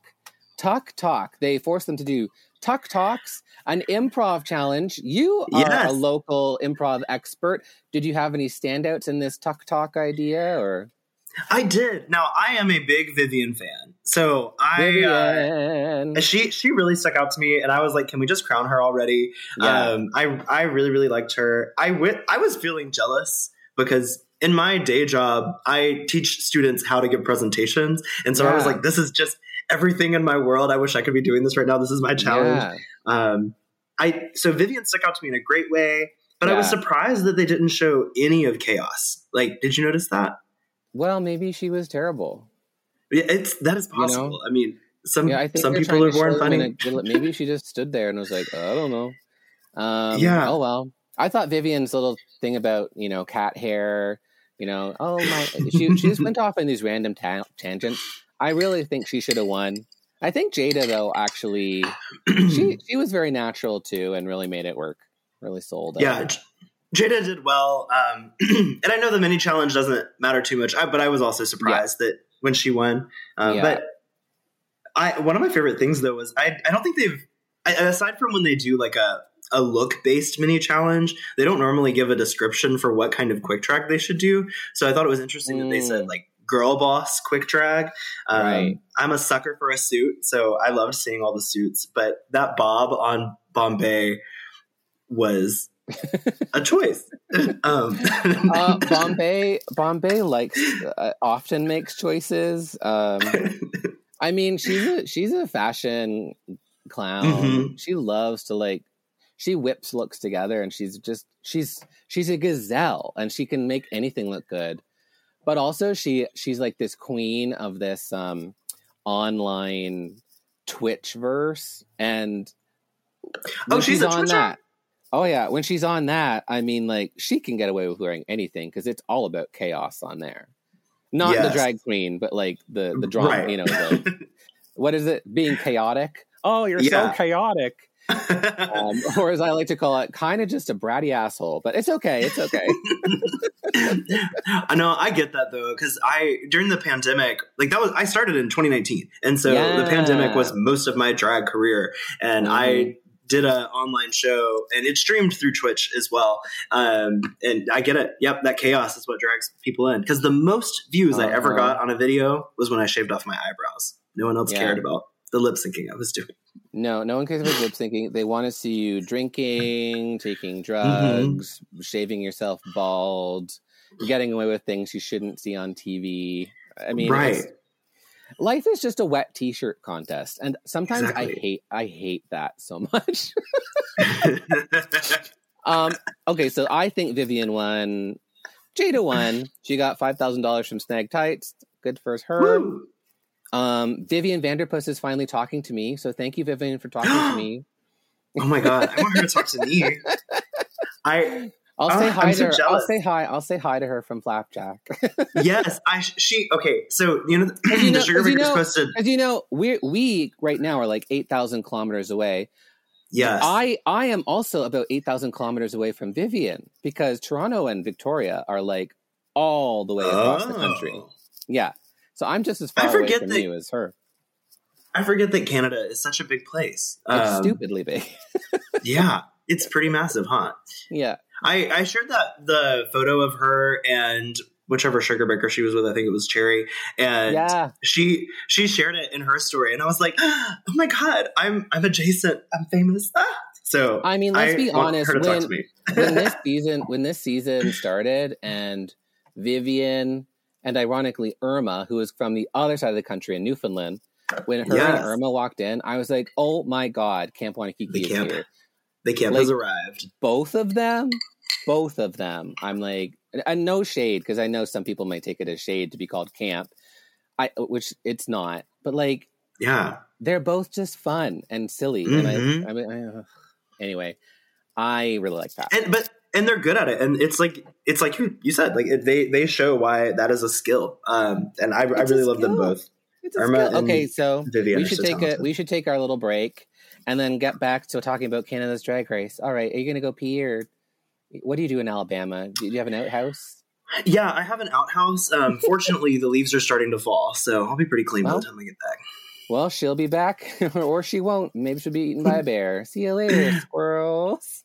tuck talk. They force them to do Tuck Talks, an improv challenge. You are Yes. a local improv expert. Did you have any standouts in this Tuck Talk idea or I did. Now I am a big Vivian fan, so I. Uh, she she really stuck out to me, and I was like, "Can we just crown her already?" Yeah. Um, I I really really liked her. I went. I was feeling jealous because in my day job, I teach students how to give presentations, and so I was like, "This is just everything in my world. I wish I could be doing this right now. This is my challenge." Yeah. Um, I so Vivian stuck out to me in a great way, but I was surprised that they didn't show any of Kaos. Like, did you notice that? Well, maybe she was terrible. Yeah, It's that is You know? possible. I mean, some Yeah, I think some people are born funny. a- maybe she just stood there and was like, I don't know. Um, Yeah. Oh well. I thought Vivian's little thing about you know cat hair. You know, oh my, she she just went off in these random ta- tangents. I really think she should have won. I think Jada though actually she <clears throat> she was very natural too and really made it work. Really sold yeah, Jada did well, um, <clears throat> and I know the mini challenge doesn't matter too much, I, but I was also surprised that when she won. Um, Yeah. But I one of my favorite things though was I I don't think they've I, aside from when they do like a a look based mini challenge, they don't normally give a description for what kind of quick drag they should do. So I thought it was interesting that they said Mm. like girl boss quick drag. Um, Right. I'm a sucker for a suit, so I loved seeing all the suits. But that bob on Bombae was a choice. <laughs> um, Uh, Bombae Bombae likes uh, often makes choices. Um, I mean, she's a she's a fashion clown. Mhm. She loves to like she whips looks together and she's just she's she's a gazelle and she can make anything look good. But also she she's like this queen of this um online Twitch verse and Oh, she's a on Twitcher? that. Oh yeah, when she's on that, I mean like she can get away with wearing anything because it's all about chaos on there. Not the drag queen, but like the the drama, Right. you know, the, <laughs> what is it? Being chaotic. Oh, you're Yeah. so chaotic. <laughs> Um, or as I like to call it, kind of just a bratty asshole. But it's okay. It's okay. I know I get that though because I during the pandemic like that was I started in 2019 and so the pandemic was most of my drag career and I Mhm. Did a online show and it streamed through Twitch as well um, and I get it yep that chaos is what drags people in because the most views I ever Uh-huh. got on a video was when I shaved off my eyebrows no one else Yeah. cared about the lip syncing I was doing No, no one cares about lip syncing. They want to see you drinking, <laughs> taking Mm-hmm. drugs, shaving yourself bald, getting away with things you shouldn't see on TV. I mean, right life is just a wet t-shirt contest, and sometimes I hate I hate that so much. <laughs> <laughs> um, okay, so I think Vivian won. Jada won. She got five thousand dollars from Snag Tights. Good for her. Woo. Um, Vivian Vanderpuss is finally talking to me, so thank you, Vivian, for talking to me. <gasps> oh my god I want her to talk to me <laughs> I I'll Ah, say I'm hi so to her. I'll say hi. I'll say hi to her from Flapjack. <laughs> yes, I she okay. So you know, you know- the sugar you know- supposed to As you know, we we right now are like eight thousand kilometers away. yes. I I am also about eight thousand kilometers away from Vivian because Toronto and Victoria are like all the way across the country. Oh. Yeah, so I'm just as far away from that- you as her. I forget that Canada is such a big place. It's Um, stupidly big. <laughs> Yeah, it's pretty massive, huh? yeah, I I shared that the photo of her and whichever sugar baker she was with. I think it was Cherry, and yeah. she she shared it in her story, and I was like, <gasps> oh my god, I'm I'm adjacent, I'm famous. Ah! So I mean, let's I be honest. When me. <laughs> when this <laughs> season when this season started and Vivian and ironically Irma, who is from the other side of the country in Newfoundland, when her Yes. and Irma walked in, I was like, "Oh my god, Camp Wannakiki is camp. here!" The camp like- has arrived. Both of them, both of them. I'm like, and no shade because I know some people might take it as shade to be called camp, I which it's not, but like Yeah, they're both just fun and silly. Mhm. And I, I mean, I, anyway, I really like that. and but and they're good at it, and it's like it's like you, said, like they they show why that is a skill. Um, and I, I really love them both. It's a Irma Okay, so Vivian we should so take a we should take our little break and then get back to talking about Canada's drag race. All right, are you gonna go pee or what do you do in Alabama? Do you have an outhouse? Yeah, I have an outhouse. Um, <laughs> fortunately, the leaves are starting to fall, so I'll be pretty clean by the time I get back. Well, she'll be back, <laughs> or she won't. Maybe she'll be eaten by a bear. See you later, <laughs> squirrels.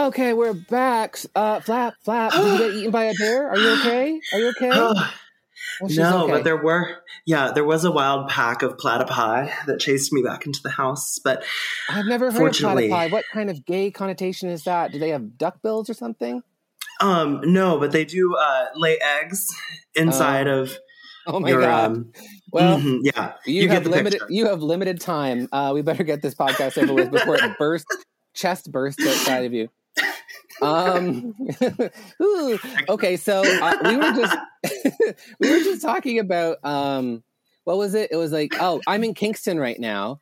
Okay, we're back. Uh, flap, flap. Did you get eaten by a bear? Are you okay? Are you okay? <sighs> Well, no, okay. but there were yeah, there was a wild pack of platypi that chased me back into the house. But I've never heard of platypi. What kind of gay connotation is that? Do they have duck bills or something? um, no, but they do uh, lay eggs inside of Oh my your god! um. well, mhm, yeah, you, get have limited. picture. You have limited time. Uh, we better get this podcast over with before it <laughs> bursts, chest bursts outside of you. Um. <laughs> ooh. okay, so uh, we were just <laughs> we were just talking about um. What was it? It was like, oh, I'm in Kingston right now.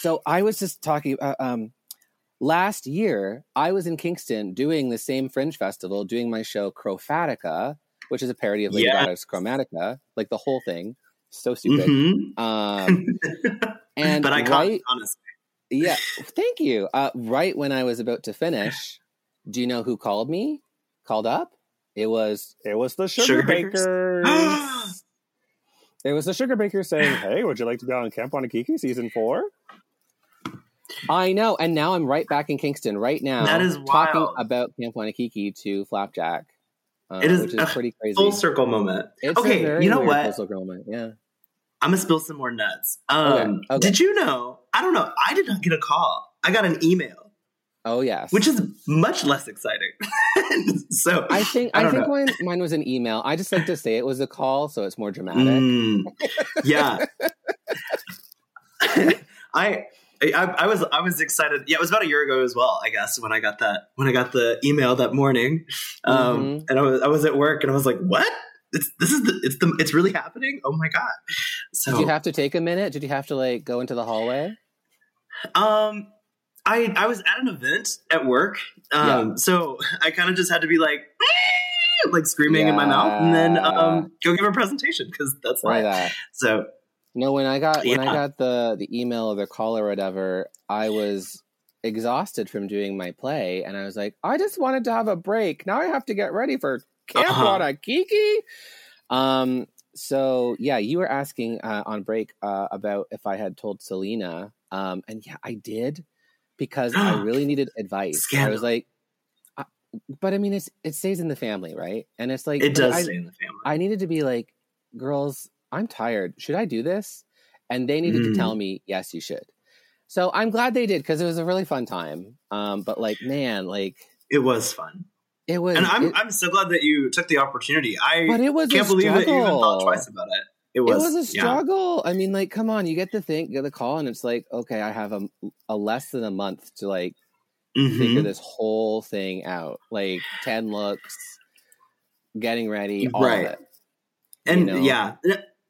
So I was just talking. Uh, um, last year, I was in Kingston doing the same Fringe Festival, doing my show Chrofatica, which is a parody of Lady Yeah. Gaga's Chromatica, like the whole thing. So stupid. Mhm. Um, <laughs> and but I can't right, honestly. yeah, thank you. Uh, right when I was about to finish, do you know who called me? Called up? It was it was the Sugar, Sugar Bakers. Bakers? <gasps> it was the Sugar Bakers saying, <gasps> "Hey, would you like to be on Camp Wannakiki season four? I know, and now I'm right back in Kingston right now. That is talking wild. about Camp Wannakiki to Flapjack, uh, It is which is a pretty crazy. Full circle moment. It's a okay, very you know what? full circle moment, Yeah. I'm gonna spill some more nuts. Okay, Um, okay. Did you know? I don't know. I did not get a call. I got an email, Oh yes. which is much less exciting. <laughs> so I think I I, think know. mine, mine was an email. I just like to say it was a call, so it's more dramatic. Mm, yeah. <laughs> I, I I was I was excited. Yeah, it was about a year ago as well. I guess when I got that when I got the email that morning, um, Mhm. and I was I was at work and I was like, "What? It's this is the it's the it's really happening? Oh my god!" So Did you have to take a minute? Did you have to like go into the hallway? Um, I I was at an event at work, um, so I kind of just had to be like, like screaming in my mouth, and then um, go give a presentation because that's why. That. So No, when I got when I got the the email or the call or whatever, I was exhausted from doing my play, and I was like, I just wanted to have a break. Now I have to get ready for Camp Uh-huh. Um. So yeah, you were asking uh, on break uh, about if I had told Selena, um, and yeah, I did because I <gasps> really needed advice. I was like, I, but I mean, it's it stays in the family, right? And it's like it does I- stay in the family. I needed to be like, girls, I'm tired. Should I do this? And they needed Mm. to tell me, yes, you should. So I'm glad they did because it was a really fun time. Um, but like, man, like it was fun, it was. and I'm it, I'm so glad that you took the opportunity. I but it was can't believe that you even thought twice about it. It it was, was a yeah. struggle. I mean, like, come on, you get the thing, get the call, and it's like, okay, I have a, a less than a month to like Mhm. figure this whole thing out. Like ten looks, getting ready, all Right. of it. and you know? yeah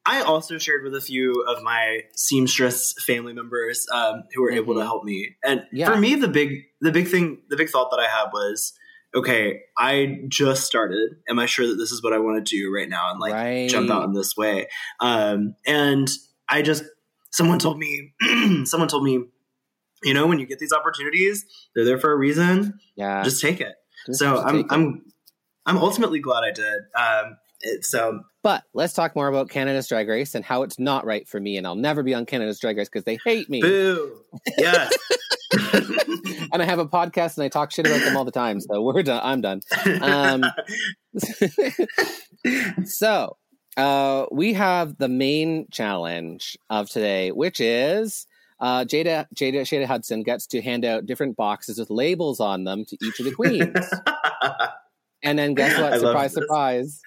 i also shared with a few of my seamstress family members um, who were able to help me and Yeah. for me the big the big thing the big thought that i had was okay i just started am i sure that this is what i want to do right now and like right. jump out in this way um, and i just someone told me <clears throat> someone told me you know when you get these opportunities they're there for a reason Yeah. just take it just- so just i'm take it. i'm i'm ultimately glad i did um, so But let's talk more about Canada's Drag Race and how it's not right for me, and I'll never be on Canada's Drag Race because they hate me. Boo! Yes. <laughs> and I have a podcast and I talk shit about them all the time. So we're done. I'm done. Um, <laughs> so uh, we have the main challenge of today, which is uh, Jada Jada Jada Hudson gets to hand out different boxes with labels on them to each of the queens. <laughs> And then guess <laughs> what? Surprise, surprise.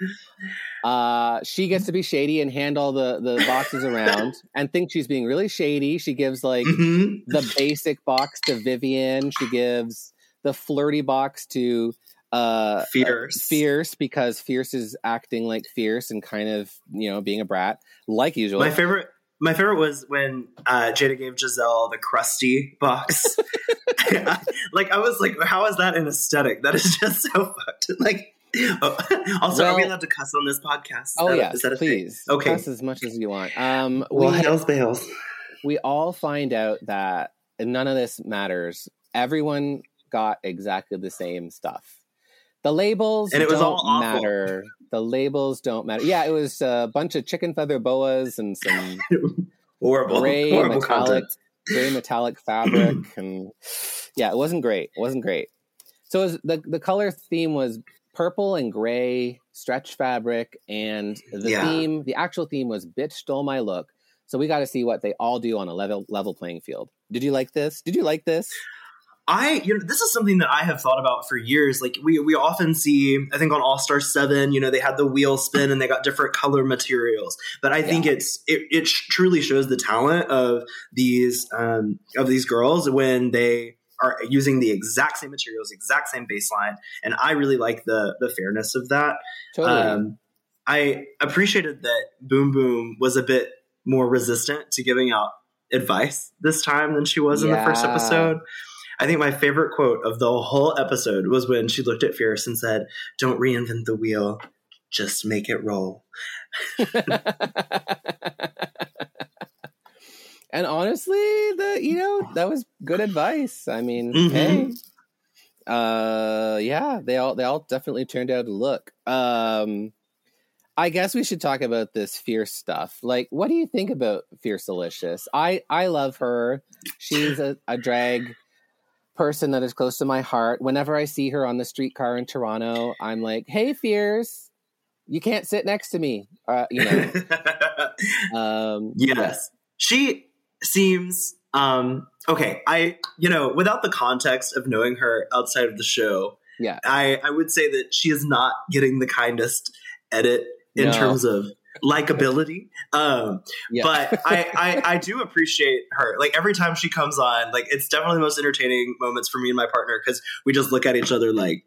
Uh, she gets to be shady and hand all the, the boxes around <laughs> and think she's being really shady. She gives like Mhm. the basic box to Vivian. She gives the flirty box to uh Fierce. Fierce because Fierce is acting like Fierce and kind of, you know, being a brat, like usual. My favorite. My favorite was when uh, Jada gave Gisèle the crusty box. <laughs> <laughs> like I was like, how is that an aesthetic? That is just so fucked. <laughs> Like, oh, also, are we allowed to cuss on this podcast? Oh yeah, is that a thing? please. Okay. Cuss as much as you want. Um Well, we, hails bales. we all find out that none of this matters. Everyone got exactly the same stuff. The labels And it was don't all awful. matter. The labels don't matter. Yeah, it was a bunch of chicken feather boas and some <laughs> Horrible, gray horrible metallic, content. gray metallic fabric, <clears throat> and yeah, it wasn't great. It wasn't great. So it was, the the color theme was purple and gray stretch fabric, and the Yeah. theme, the actual theme was "Bitch Stole My Look." So we got to see what they all do on a level level playing field. Did you like this? Did you like this? I, you know, this is something that I have thought about for years. Like we, we often see, I think on All Star Seven, you know, they had the wheel spin and they got different color materials. But I think it's it, it sh- truly shows the talent of these um, of these girls when they are using the exact same materials, exact same baseline, and I really like the the fairness of that. Totally. Um, I appreciated that Boom Boom was a bit more resistant to giving out advice this time than she was in the first episode. I think my favorite quote of the whole episode was when she looked at Fierce and said, Don't reinvent the wheel, just make it roll. <laughs> and honestly, the you know that was good advice. I mean, Mhm. hey, uh, yeah, they all they all definitely turned out to look. Um, I guess we should talk about this fierce stuff. Like, what do you think about Fiercalicious? I I love her. She's a, a drag person that is close to my heart. Whenever I see her on the streetcar in Toronto, I'm like, "Hey, Fierce." You can't sit next to me, uh, you know. <laughs> Um, yes. She seems um okay, I you know, without the context of knowing her outside of the show, yeah. I, I would say that she is not getting the kindest edit in No. terms of likability. Um, Yeah. but I, I I do appreciate her. Like every time she comes on, like it's definitely the most entertaining moments for me and my partner because we just look at each other like,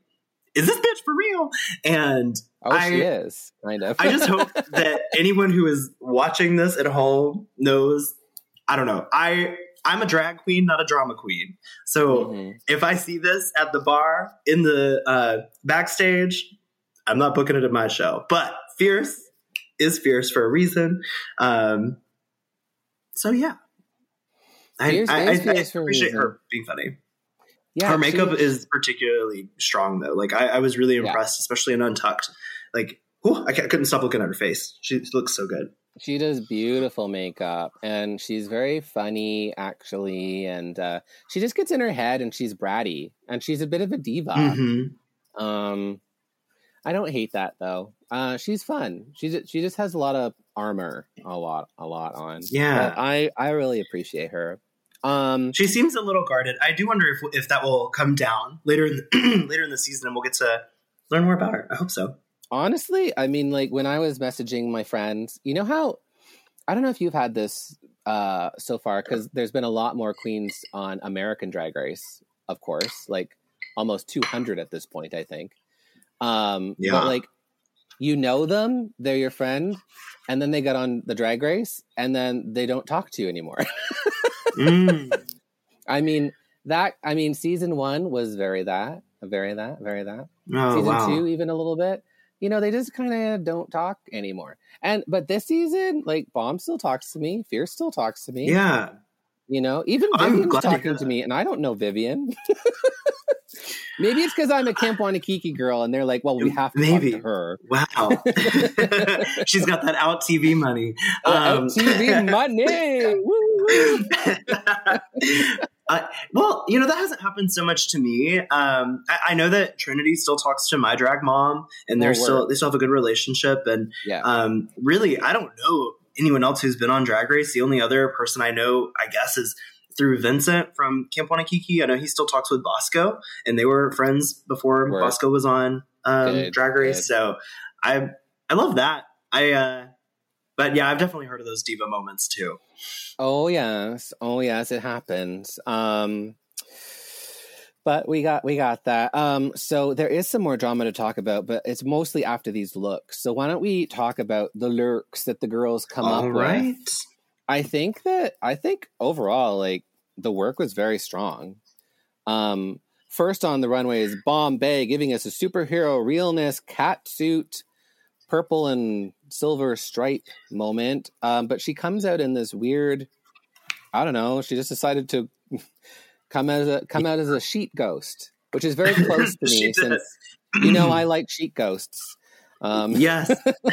"Is this bitch for real?" And Oh, I- she is kind of. I just hope <laughs> that anyone who is watching this at home knows. I don't know. I I'm a drag queen, not a drama queen. So Mhm. if I see this at the bar in the uh, backstage, I'm not booking it at my show. But fierce is fierce for a reason. Um, so yeah, I, Fierce I, I- I for appreciate her being funny. yeah, her makeup she- is particularly strong though. Like I, I was really Yeah. impressed, especially in Untucked. Like, whew, I, I couldn't stop looking at her face. She looks so good. She does beautiful makeup, and she's very funny, actually. And uh, she just gets in her head, and she's bratty, and she's a bit of a diva. Mhm. Um, I don't hate that though. Uh, she's fun. She she just has a lot of armor, a lot, a lot on. Yeah. But I I really appreciate her. Um, She seems a little guarded. I do wonder if if that will come down later in the, <clears throat> later in the season, and we'll get to learn more about her. I hope so. honestly, I mean, like when I was messaging my friends, you know how I don't know if you've had this uh, so far because there's been a lot more queens on American Drag Race, of course, like almost 200 at this point, I think. Um, Yeah. But like, you know them, they're your friend, and then they get on the Drag Race, and then they don't talk to you anymore. <laughs> Mm. I mean that. I mean, season one was very that, very that, very that. Oh season wow! two even a little bit you know they just kind of don't talk anymore and but this season like bomb still talks to me Fear still talks to me Yeah, you know even vivian's to talking to me and i don't know vivian <laughs> maybe it's because i'm a camp Wannakiki girl and they're like well we have to Maybe. talk to her wow. <laughs> She's got that OutTV money. Uh, Um, TV money <laughs> Woo, woo. Uh, well, you know that hasn't happened so much to me. Um, I, I know that Trinity still talks to my drag mom, and they're Oh, still they still have a good relationship. And yeah um, really, I don't know anyone else who's been on Drag Race. The only other person I know, I guess, is through Vincent from Camp Wannakiki. I know he still talks with Bosco, and they were friends before Word. Bosco was on um, Good, Drag Race. good. So I I love that. I uh, but yeah, I've definitely heard of those diva moments too. Oh yes, oh yes, it happens. Um, but we got we got that. Um, so there is some more drama to talk about, but it's mostly after these looks. So why don't we talk about the lurks that the girls come All up right. with? I think that I think overall, like the work was very strong. Um, first on the runway is Bombae giving us a superhero realness cat suit, purple and silver stripe moment. Um, but she comes out in this weird, I don't know. She just decided to come out as a come out as a sheet ghost, which is very close to <laughs> me since you know I like sheet ghosts. Um, Yes. <laughs>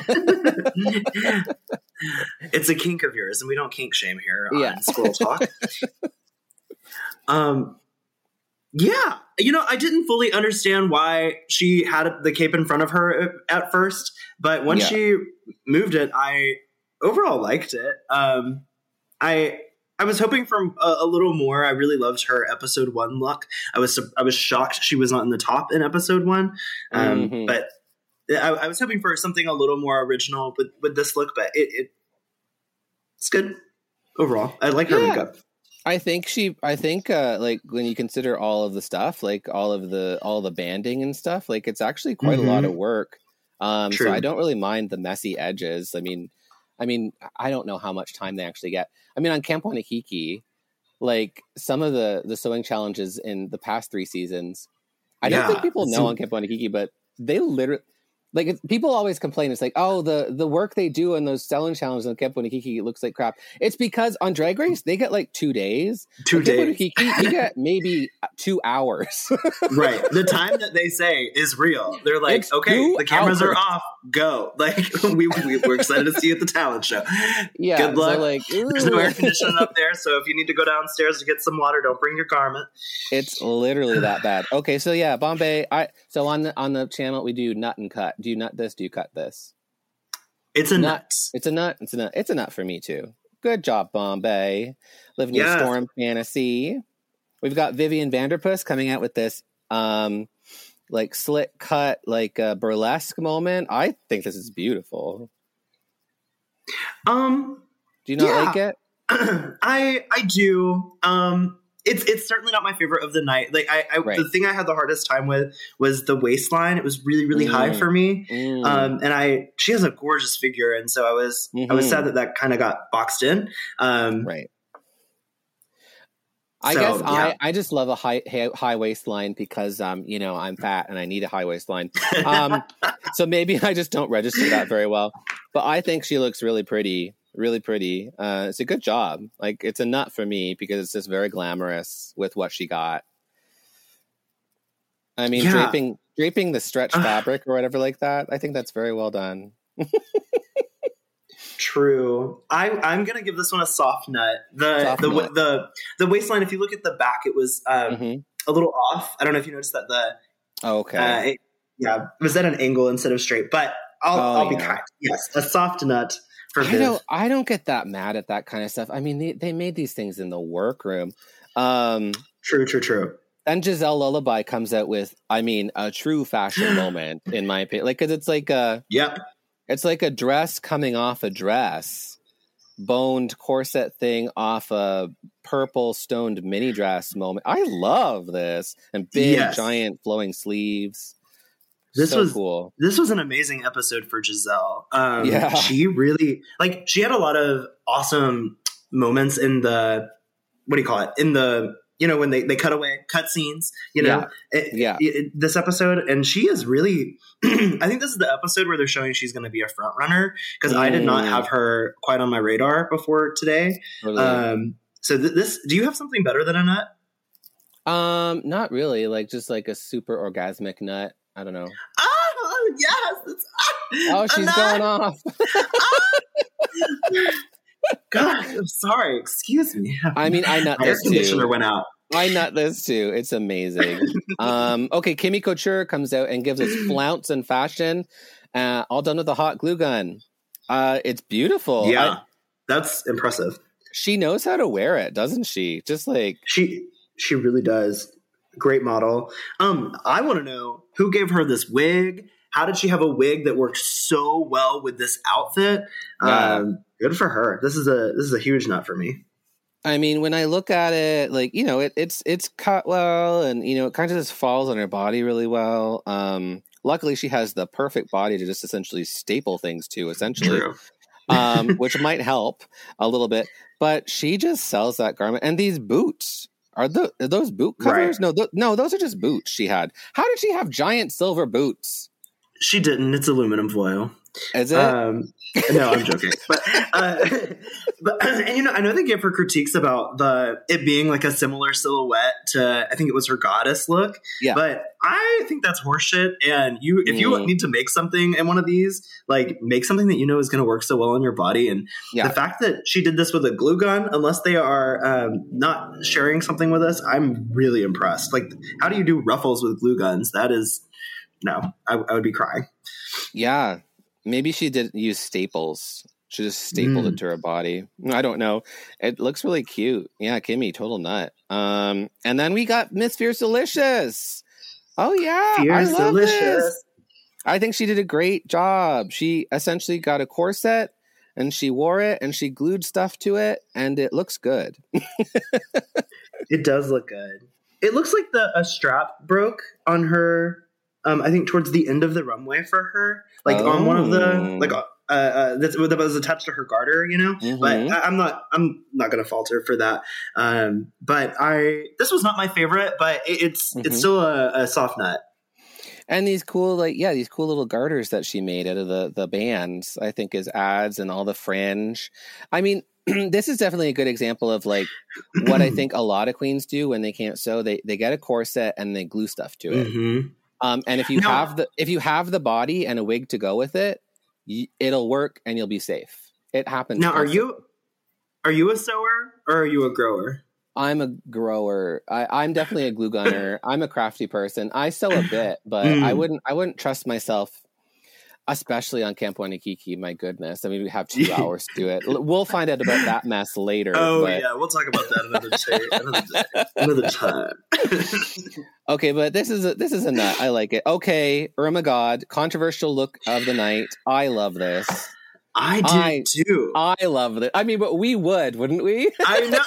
it's a kink of yours, and we don't kink shame here on Yeah. Squirrel Talk. um, yeah, you know, I didn't fully understand why she had the cape in front of her at first, but when Yeah. she moved it, I overall liked it. Um, I I was hoping for a, a little more. I really loved her episode one look. I was I was shocked she was not in the top in episode one, um, Mhm. but I, I was hoping for something a little more original with with this look. But it, it it's good overall. I like her Yeah. makeup. I think she I think uh like when you consider all of the stuff, like all of the all the banding and stuff, like it's actually quite a lot of work. Um so I don't really mind the messy edges. I mean I mean I don't know how much time they actually get. I mean on Camp Wannakiki, like some of the the sewing challenges in the past 3 seasons, I don't think people know so- on Camp Wannakiki, but they literally like people always complain. It's like, oh, the the work they do in those selling challenges on Camp Wannakiki looks like crap. It's because on Drag Race they get like two days. Two On days. Wannakiki, you get maybe uh, two hours. <laughs> right. The time that they say is real. They're like, It's okay, the cameras are off. Go. <laughs> Like we, we we're excited to see you at the talent show. yeah, Good luck. So like, <laughs> There's no air conditioning up there, so if you need to go downstairs to get some water, don't bring your garment. it's literally that bad. Okay, so yeah, Bombae. I so on the on the channel we do nut and cut. Do you nut this? Do you cut this? It's a Nut. nut. It's a nut. It's a nut. It's a nut for me too. Good job, Bombae. Living your Yeah. storm fantasy. We've got Vivian Vanderpuss coming out with this um like slit cut, like uh, burlesque moment. I think this is beautiful. Um, Do you not Yeah. like it? <clears throat> I I do. Um, it's it's certainly not my favorite of the night. Like I, I Right. the thing I had the hardest time with was the waistline. It was really really high Mm. for me. Mm. Um, and I she has a gorgeous figure, and so I was I was sad that that kind of got boxed in. Um, right. I So, guess yeah. I, I just love a high high, high waistline because um you know I'm fat and I need a high waistline. Um, <laughs> so maybe I just don't register that very well. But I think she looks really pretty, really pretty. Uh, it's a good job. Like it's a nut for me because it's just very glamorous with what she got. I mean, Yeah. draping draping the stretch fabric or whatever like that. I think that's very well done. True. I I'm gonna give this one a soft nut. The Soft the nut. the the waistline. If you look at the back, it was um, Mhm. a little off. I don't know if you noticed that. The Okay. uh, it, yeah, was at an angle instead of straight. But I'll Oh, I'll be kind. Yes, a soft nut for I Viv. don't I don't get that mad at that kind of stuff. I mean, they, they made these things in the workroom. Um True. True. True. then Gisèle Lullaby comes out with, I mean, a true fashion <gasps> moment in my opinion. Like, cause it's like a, Yep. it's like a dress coming off a dress, boned corset thing off a purple stoned mini dress moment. I love this and big Yes. giant flowing sleeves. This so was- cool. This was an amazing episode for Gisèle. Um, Yeah. <laughs> She really like. She had a lot of awesome moments in the what do you call it? In the you know when they they cut away cut scenes. You know. It- Yeah. it- this episode, and she is really. <clears throat> I think this is the episode where they're showing she's going to be a front runner because I did not Mm. have her quite on my radar before today. Really. Um, so th- this, do you have something better than a nut? um, not really. Like just like a super orgasmic nut. I don't know. Oh yes, it's, Oh, <laughs> she's going off. <laughs> God, I'm sorry. Excuse me. <laughs> I mean, I nut My air this conditioner too. went out. I nut this too. It's amazing. um, okay, Kimmy Couture comes out and gives us <clears throat> flounce and fashion, uh, all done with a hot glue gun. Uh, it's beautiful. yeah, I- that's impressive. she knows how to wear it, doesn't she? Just like She she really does. Great model. Um, I want to know who gave her this wig. How did she have a wig that worked so well with this outfit? Yeah. Um, good for her. This is a this is a huge nut for me. I mean, when I look at it, like you know, it, it's it's cut well, and you know, it kind of just falls on her body really well. Um, luckily, she has the perfect body to just essentially staple things to, essentially, um, <laughs> which might help a little bit. But she just sells that garment, and these boots are, the, are those boot covers? Right. No, th- no, those are just boots she had. How did she have giant silver boots? She didn't. It's aluminum foil. Is it? Um, no, I'm joking. but, uh, <laughs> but <clears throat> and you know, I know they gave her critiques about the it being like a similar silhouette to I think it was her goddess look. Yeah. But I think that's horseshit. And you, if you Mm. need to make something in one of these, like make something that you know is going to work so well on your body. And Yeah. the fact that she did this with a glue gun, unless they are um, not sharing something with us, I'm really impressed. Like, how do you do ruffles with glue guns? That is no, I, I would be crying. Yeah, maybe she didn't use staples. She just stapled Mm. it to her body. I don't know. It looks really cute. Yeah, Kimmy, total nut. Um, and then we got Miss Fiercalicious. Oh yeah, I love delicious. this. I think she did a great job. She essentially got a corset and she wore it and she glued stuff to it and it looks good. <laughs> It does look good. It looks like the a strap broke on her. Um, I think towards the end of the runway for her, like on one of the Oh. like uh, uh, that was attached to her garter, you know. But Mhm. I, I'm not I'm not gonna falter for that. Um, but I this was not my favorite, but it, it's Mhm. it's still a, a soft nut. And these cool, like, yeah, these cool little garters that she made out of the the bands, I think, is ads and all the fringe. I mean, <clears throat> this is definitely a good example of like what I <clears throat> think a lot of queens do when they can't sew. They they get a corset and they glue stuff to it. Mhm. Um, and if you No. have the if you have the body and a wig to go with it, y- it'll work and you'll be safe. It happens. Now, are you are you a sewer or are you a grower? I'm a grower. I, I'm definitely a glue gunner. <laughs> I'm a crafty person. I sew a bit, but I Mm. wouldn't. I wouldn't trust myself, especially on Camp Wannakiki. My goodness, I mean, we have two <laughs> hours to do it. We'll find out about that mess later. Oh but- yeah, we'll talk about that another day, another, day, another time. <laughs> Okay, but this is a, this is a nut. I like it. Okay, oh Irma God, controversial look of the night. I love this. I do I- too. I love it. I mean, but we would, wouldn't we? I know.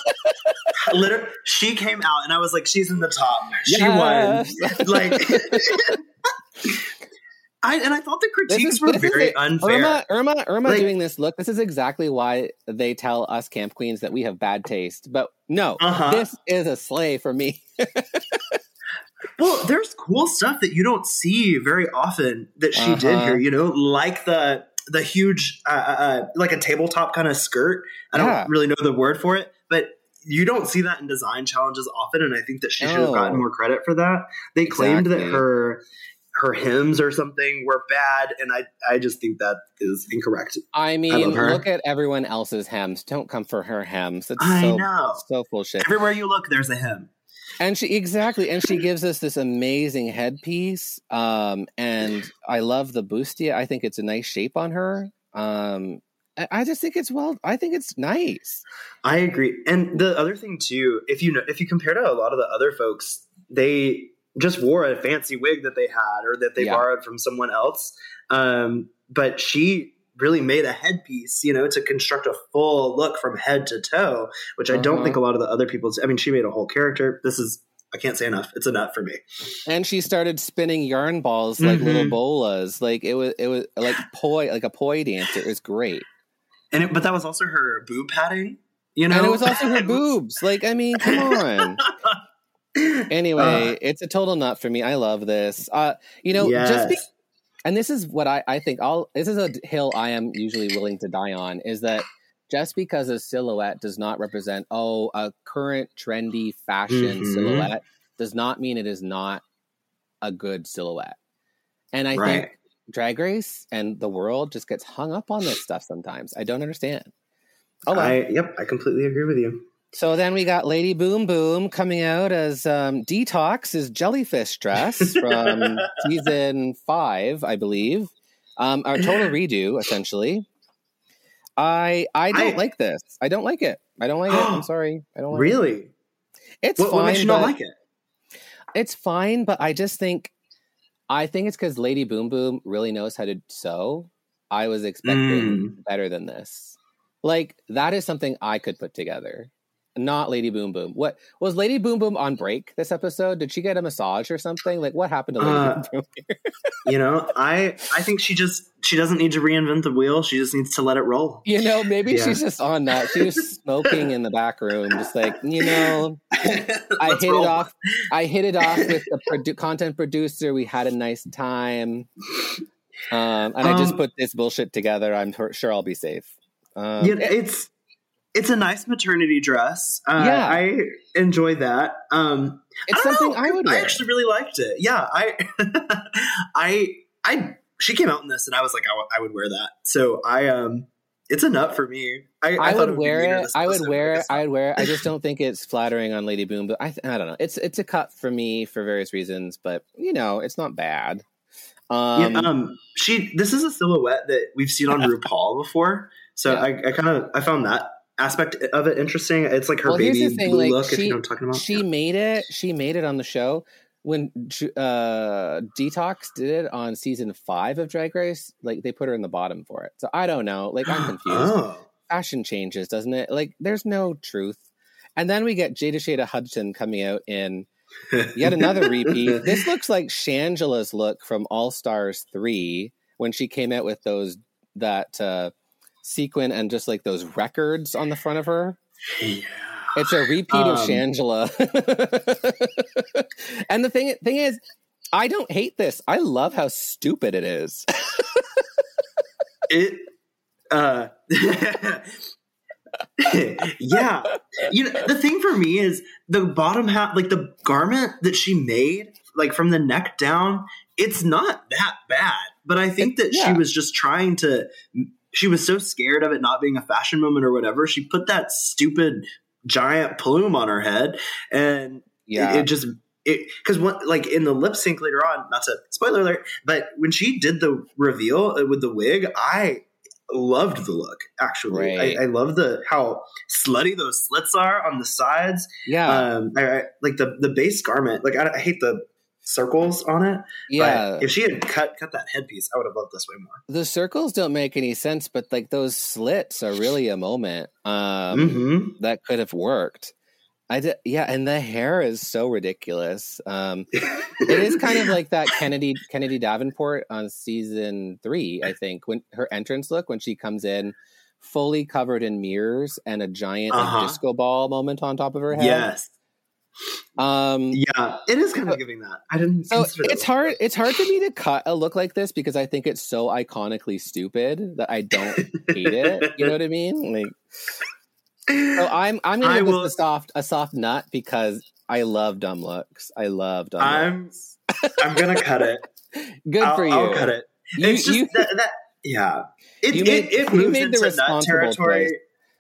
<laughs> Literally, she came out, and I was like, "She's in the top. She Yes. won." Like, I and I thought the critiques is- were very it. unfair. Irma, Irma, Irma Like- doing this look. This is exactly why they tell us camp queens that we have bad taste. But no, Uh-huh. this is a slay for me. <laughs> Well, there's cool stuff that you don't see very often that she did Uh-huh. here. You know, like the the huge, uh, uh, uh, like a tabletop kind of skirt. I don't really know the word for it, but you don't see that in design challenges often, and I think that she should have gotten more credit for that. They claimed that her her hymns or something were bad, and I I just think that is incorrect. I mean, her. look at everyone else's hems. Don't come for her hems. It's I so know. so full shit. Everywhere you look, there's a hymn. And she exactly, and she gives us this amazing headpiece. Um, and I love the bustier. I think it's a nice shape on her. Um, I, I just think it's well. I think it's nice. I agree. And the other thing too, if you know, if you compare to a lot of the other folks, they just wore a fancy wig that they had or that they Yeah. borrowed from someone else. Um, but she really made a headpiece, you know, to construct a full look from head to toe, which I don't Uh-huh. think a lot of the other people. I mean, she made a whole character. This is I can't say enough. It's enough for me. And she started spinning yarn balls like little Mhm. bolas. Like it was, it was like <sighs> poi, like a poi dancer. It was great. And it, but that was also her boob padding. You know, And it was also her <laughs> boobs. Like, I mean, come on. <laughs> Anyway, Uh, it's a total nut for me. I love this. Uh, you know, just be, and this is what I, I think I'll this is a hill I am usually willing to die on is that just because a silhouette does not represent oh a current trendy fashion Mhm. silhouette does not mean it is not a good silhouette. And I Right. think Drag Race and the world just gets hung up on this stuff sometimes. I don't understand. Oh, well. I yep, I completely agree with you. So then we got Lady Boom Boom coming out as um, Detox's jellyfish dress <laughs> from season five, I believe. Um, a total redo, essentially. I I don't I- like this. I don't like it. I don't like it. I'm <gasps> sorry. I don't like it. Really? It's What, fine. what makes you not like it? it's fine, but I just think I think it's because Lady Boom Boom really knows how to sew. I was expecting better than this. Like that is something I could put together. Not Lady Boom Boom. What was Lady Boom Boom on break this episode? Did she get a massage or something? Like what happened to Lady Uh, Boom Boom? <laughs> You know, I I think she just she doesn't need to reinvent the wheel. She just needs to let it roll. You know, maybe Yeah. she's just on that. She was smoking in the back room, just like you know. <laughs> I hit roll. it off. I hit it off with the produ- content producer. We had a nice time, um, and I just Um, put this bullshit together. I'm sure I'll be safe. Um, Yeah, it's it's a nice maternity dress. Uh, Yeah. I enjoy that. Um, it's I something know. I would I wear. actually really liked it. Yeah, I, <laughs> I, I. She came out in this, and I was like, I, w- I would wear that. So I, um, it's a nut for me. I, I, thought would wear it. I would wear it. I would wear it. I just don't think it's flattering on Lady Boom. But I, I don't know. It's it's a cut for me for various reasons. But you know, it's not bad. Um, yeah, um, she. This is a silhouette that we've seen on <laughs> RuPaul before. So Yeah. I, I kind of I found that aspect of it interesting. It's like her Well, baby thing, blue like, look. if she- you know what I'm talking about. she made it she made it on the show when uh detox did it on season five of drag race like they put her in the bottom for it so i don't know like i'm <gasps> confused Oh. fashion changes doesn't it like there's no truth and then we get jada shada hudson coming out in <laughs> yet another repeat this <laughs> looks like shangela's look from all stars 3 when she came out with those that uh sequin and just like those records on the front of her yeah. it's a repeat of Um, Shangela. <laughs> and the thing thing is, I don't hate this. I love how stupid it is. <laughs> it uh <laughs> yeah you know the thing for me is the bottom half like the garment that she made like from the neck down it's not that bad but i think that she was just trying to she was so scared of it not being a fashion moment or whatever she put that stupid giant plume on her head and yeah. it, it just it because what like in the lip sync later on not to spoiler alert but when she did the reveal uh, with the wig i loved the look actually Right. I, I love the how slutty those slits are on the sides yeah. um I, I like the the base garment like i, I hate the circles on it yeah. but if she had cut cut that headpiece i would have loved this way more the circles don't make any sense, but like those slits are really a moment. Um hmm that could have worked. I did, yeah, and the hair is so ridiculous. Um, it is kind of like that Kennedy Kennedy Davenport on season three, I think, when her entrance look when she comes in fully covered in mirrors and a giant Uh-huh. disco ball moment on top of her head. yes Um, yeah it is kind of giving that i didn't so it's hard. It's hard for me to cut a look like this because I think it's so iconically stupid that I don't hate it. You know what I mean? Like, so <laughs> I'm I'm gonna I give this a soft a soft nut because I love dumb looks. I love dumb I'm- looks. i'm gonna cut it <laughs> Good I'll, for you. I'll cut it You, it's just you- that, that yeah it, You made- it, it you moves made the into responsible territory choice.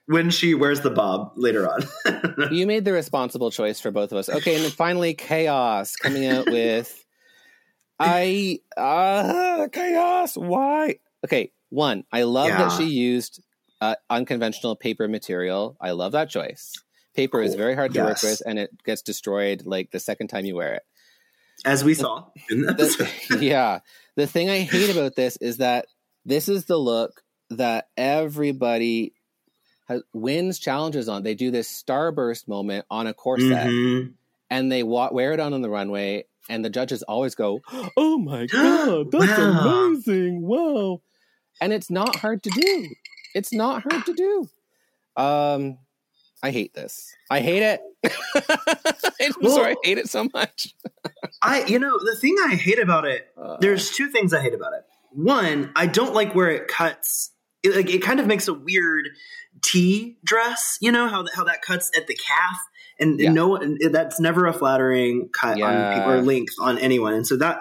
When she wears the bob later on <laughs> you made the responsible choice for both of us. Okay, and then finally, Kaos coming out with <laughs> I uh Kaos. Why? Okay, one. I love that she used uh, unconventional paper material. I love that choice. Paper is very hard to Yes. work with, and it gets destroyed like the second time you wear it. as we saw <laughs> in the episode The- yeah. The thing I hate about this is that this is the look that everybody has, wins challenges on. They do this starburst moment on a corset Mhm. and they wa- wear it on on the runway, and the judges always go, <gasps> "Oh my <gasps> god, that's Wow. amazing! Wow!" And it's not hard to do. It's not hard to do. Um, I hate this. I hate it. <laughs> I'm Well- sorry, I hate it so much. <laughs> I, you know, the thing I hate about it, Uh, there's two things I hate about it. One, I don't like where it cuts. It, like, it kind of makes a weird T dress. You know how how that cuts at the calf, and Yeah. no, that's never a flattering cut on people or length on anyone. And so that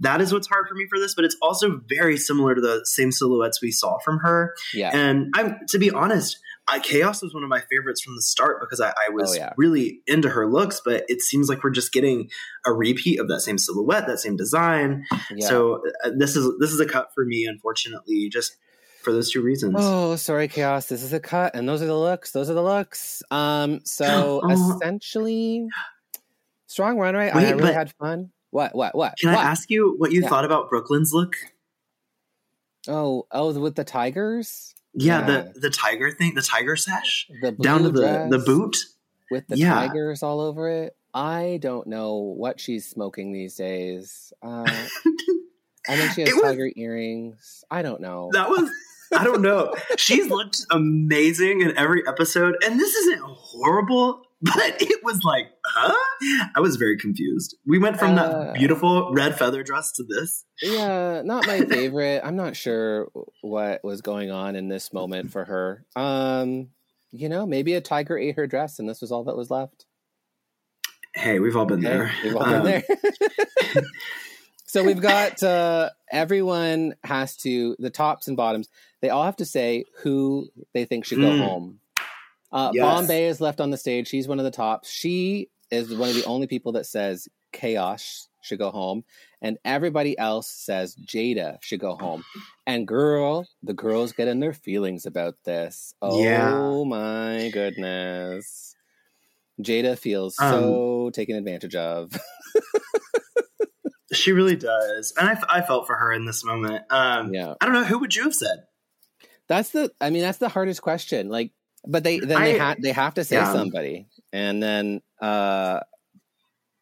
that is what's hard for me for this. But it's also very similar to the same silhouettes we saw from her. yeah, And I'm to be honest, I, Kaos was one of my favorites from the start because I, I was Oh, yeah. really into her looks. But it seems like we're just getting a repeat of that same silhouette, that same design. yeah. So uh, this is this is a cut for me, unfortunately, just for those two reasons. Oh, sorry, Kaos. This is a cut, and those are the looks. Those are the looks. Um, so Oh. <gasps> essentially, strong run, right? I really had fun. What? What? What? Can what? I ask you what you Yeah. thought about Brooklyn's look? Oh, oh, with the tigers. Yeah, Yeah. the the tiger thing, the tiger sash The down to the the boot. with the Yeah. tigers all over it. I don't know what she's smoking these days. Uh, <laughs> and then she has It was- tiger earrings. I don't know. That was <laughs> I don't know. She's looked amazing in every episode, and this isn't horrible, but it was like, huh? I was very confused. We went from Uh, that beautiful red feather dress to this. Yeah, not my <laughs> favorite. I'm not sure what was going on in this moment for her. Um, you know, maybe a tiger ate her dress and this was all that was left. Hey, we've all been there. we've all Um, been there. <laughs> so we've got uh everyone has to the tops and bottoms, they all have to say who they think should go Mm. home. Uh Yes. Bombae is left on the stage. She's one of the tops. She is one of the only people that says Kaos should go home and everybody else says Jada should go home. And girl, the girls get in their feelings about this. Oh Yeah. my goodness. Jada feels Um, so taken advantage of. <laughs> She really does, and I, I felt for her in this moment. Um, yeah. I don't know who would you have said. That's the I mean that's the hardest question. Like but they then they have they have to say yeah. somebody. And then uh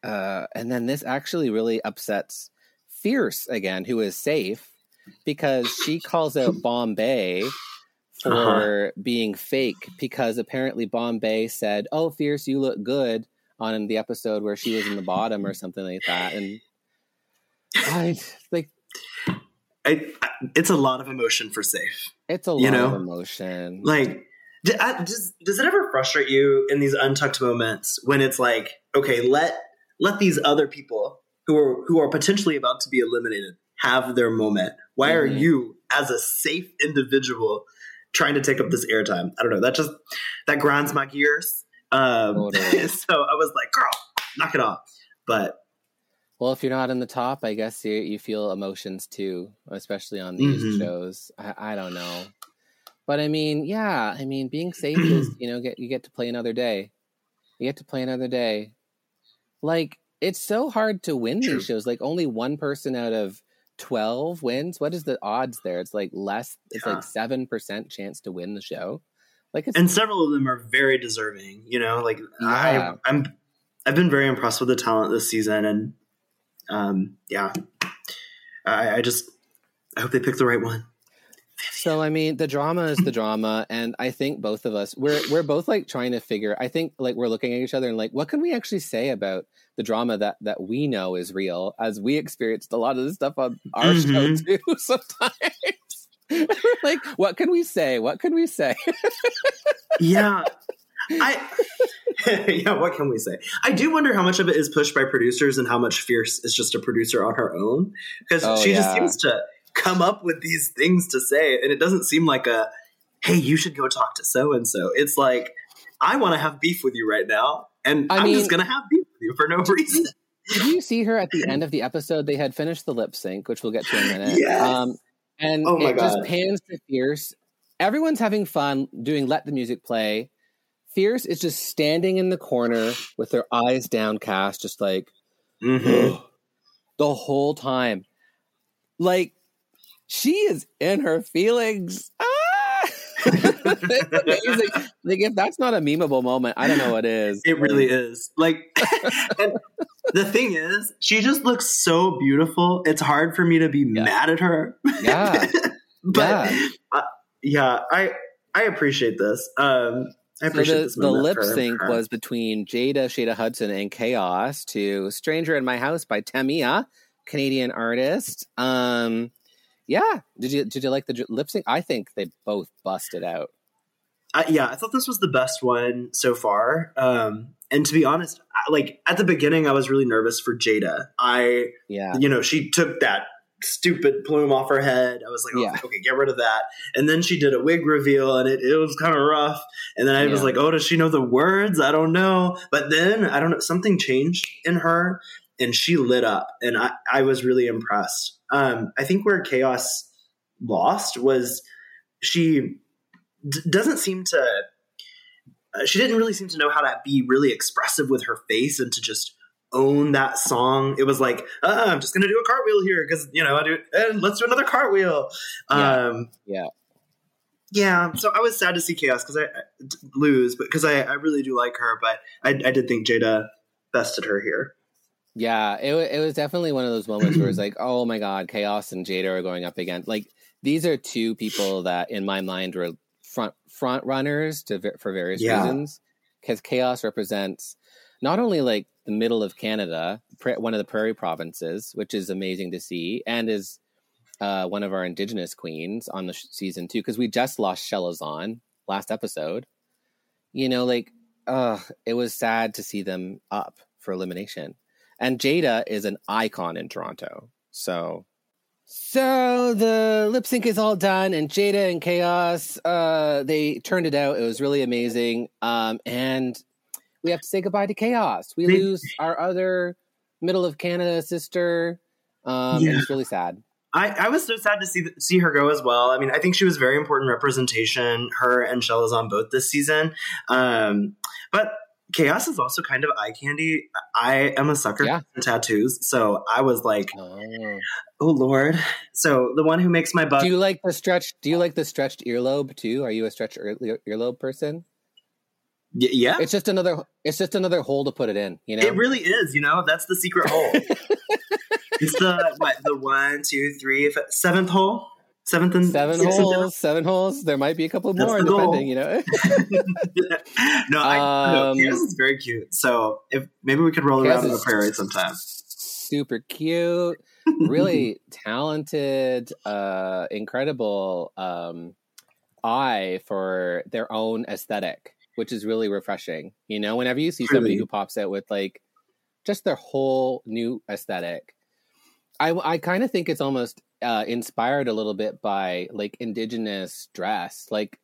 uh and then this actually really upsets Fierce again who is safe because she calls out Bombae for Uh-huh. being fake because apparently Bombae said, "Oh, Fierce, you look good." On the episode where she was in the bottom or something like that, and I like I, I, it's a lot of emotion for safe. it's a lot You of know, emotion. Like, I- does does it ever frustrate you in these untucked moments when it's like, okay, let let these other people who are who are potentially about to be eliminated have their moment. Why are Mhm. you, as a safe individual, trying to take up this airtime? I don't know. That just that grinds my gears. Um, Totally. <laughs> so I was like, girl, knock it off. But Well, if you're not in the top, I guess you you feel emotions too, especially on these Mhm. shows. I, I don't know, but I mean, yeah, I mean, being safe is <clears throat> you know get you get to play another day. You get to play another day. Like it's so hard to win True. these shows. Like only one person out of twelve wins. What is the odds there? It's like less. It's Yeah. like seven percent chance to win the show. Like it's and several of them are very deserving. You know, like Yeah. I, I'm, I've been very impressed with the talent this season, and um, yeah, I, I just I hope they pick the right one. So I mean, the drama is the drama, and I think both of us we're we're both like trying to figure. I think like we're looking at each other and like, what can we actually say about the drama that that we know is real, as we experienced a lot of this stuff on our show Mhm. too. <laughs> Sometimes, <laughs> like, what can we say? What can we say? <laughs> Yeah, I. <laughs> yeah, what can we say? I do wonder how much of it is pushed by producers and how much Fierce is just a producer on her own because Oh, she just seems to come up with these things to say, and it doesn't seem like a, "Hey, you should go talk to so and so." It's like, I want to have beef with you right now, and I am just gonna have beef with you for no reason. Did you see her at the end of the episode? They had finished the lip sync, which we'll get to in a minute. Yes. Um, and Oh it just pans to Fierce. Everyone's having fun doing Let the Music Play. Fierce is just standing in the corner with her eyes downcast, just like Mhm. <gasps> the whole time. Like she is in her feelings. Ah! <laughs> amazing. Like if that's not a memeable moment, I don't know what is. It really is. Like, <laughs> and the thing is, she just looks so beautiful. It's hard for me to be Yeah. mad at her. Yeah. <laughs> but Yeah. uh, yeah, I I appreciate this. Um, I So appreciate the, the lip sync her. was between Jada, Shada Hudson, and Kaos to "Stranger in My House" by Tamia, Canadian artist. Um, yeah, did you did you like the lip sync? I think they both busted out. I, yeah, I thought this was the best one so far. Um, and to be honest, I, like at the beginning, I was really nervous for Jada. I Yeah, you know, she took that stupid plume off her head. I was like, Yeah. okay, get rid of that. And then she did a wig reveal and it, it was kind of rough. And then I was like, oh, does she know the words? I don't know. But then I don't know, something changed in her and she lit up and I, I was really impressed. Um, I think where Kaos lost was she d- doesn't seem to, uh, she didn't really seem to know how to be really expressive with her face and to just own that song. It was like, ah, I'm just gonna do a cartwheel here because you know I do, and let's do another cartwheel. Yeah. Um, Yeah. yeah. So I was sad to see Kaos because I I- lose, but because I, I really do like her, but I, I did think Jada bested her here. Yeah, it it was definitely one of those moments where it's like, oh my god, Kaos and Jada are going up again. Like these are two people that in my mind were front front runners to for various Yeah. reasons. Because Kaos represents not only like the middle of Canada, one of the prairie provinces, which is amazing to see, and is uh, one of our Indigenous queens on the sh- season two. Because we just lost Chelazon last episode. You know, like, uh, it was sad to see them up for elimination and Jada is an icon in Toronto. So, so the lip sync is all done, and Jada and Kaos, uh, they turned it out. It was really amazing. Um, and we have to say goodbye to Kaos. We lose our other middle of Canada sister. Um, Yeah. it's really sad. I, I was so sad to see see her go as well. I mean, I think she was very important representation. Her and Chelazon both this season, um, but Kaos is also kind of eye candy. I am a sucker Yeah. for tattoos, so I was like, Oh. "Oh Lord!" So the one who makes my butt, Do you like the stretched? Do you like the stretched earlobe too? Are you a stretched ear, earlobe person? Y- yeah, It's just another. It's just another hole to put it in. You know. it really is. You know, that's the secret hole. <laughs> it's the what the one, two, three, f- seventh hole, seventh and Seven and holes, seven holes. There might be a couple That's more, depending. You know. <laughs> no, I, no, Um, Kaos is very cute. So if maybe we could roll Kaos around on the prairie sometime. Super cute, really talented, uh, incredible um, eye for their own aesthetic, which is really refreshing. You know, whenever you see somebody who pops out with like just their whole new aesthetic, I, I kind of think it's almost uh, inspired a little bit by like indigenous dress, like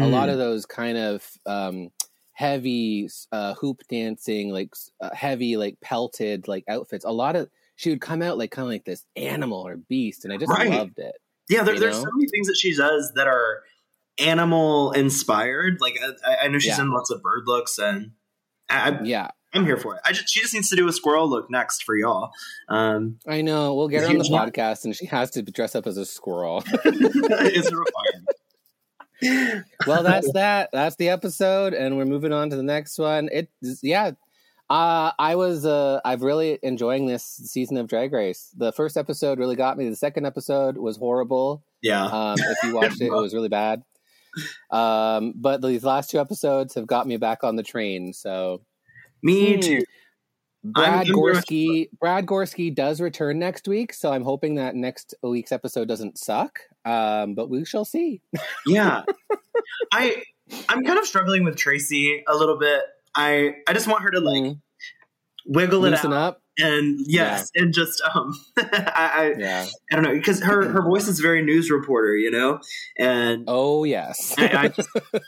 a Mm. lot of those kind of um, heavy uh, hoop dancing, like uh, heavy, like pelted, like outfits. A lot of she would come out like kind of like this animal or beast, and I just Right. loved it. yeah, there, there's know? so many things that she does that are animal inspired. Like I, I know she's Yeah. in lots of bird looks, and I, Yeah, I'm here for it. I just she just needs to do a squirrel look next for y'all. Um, I know. We'll get her on the podcast, and she has to dress up as a squirrel. <laughs> <laughs> it's a requirement. well, that's that. That's the episode, and we're moving on to the next one. It, yeah. Uh, I was, uh, I've really enjoying this season of Drag Race. The first episode really got me. The second episode was horrible. Yeah, Um, if you watched it, it <laughs> was really bad. Um, but these last two episodes have got me back on the train. So me hmm. too. Brad I'm very much- Goreski, Brad Goreski does return next week. So I'm hoping that next week's episode doesn't suck. Um, but we shall see. Yeah, <laughs> I I'm kind of struggling with Traci a little bit. I I just want her to like Mm, wiggle it loosen out up. And yes, and just um <laughs> I, I Yeah. I don't know because her her voice is very news reporter, you know, and Oh yes. I,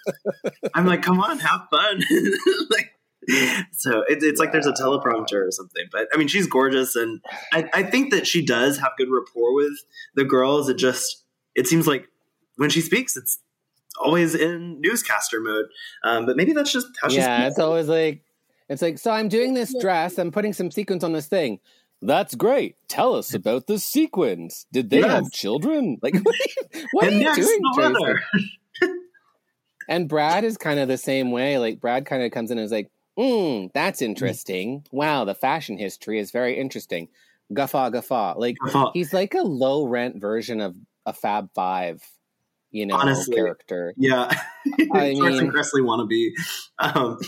<laughs> I'm like, come on, have fun. <laughs> like, so it, it's like there's a teleprompter or something. But I mean, she's gorgeous, and I, I think that she does have good rapport with the girls. It just it seems like when she speaks, it's always in newscaster mode. Um, but maybe that's just how she's. yeah, it's always like it's like so I'm doing this dress, I'm putting some sequins on this thing. That's great. Tell us about the sequins. Did they Yes. have children? Like <laughs> <laughs> what are you, what are you doing? the Traci? weather. And Brad is kind of the same way. Like Brad kind of comes in and is like, mm, Mm. that's interesting. Wow, the fashion history is very interesting. Guffaw, guffaw. Like Guffaw. he's like a low rent version of a Fab Five, you know, Honestly. character. Yeah, <laughs> I Carson mean- Kressley wannabe. Um,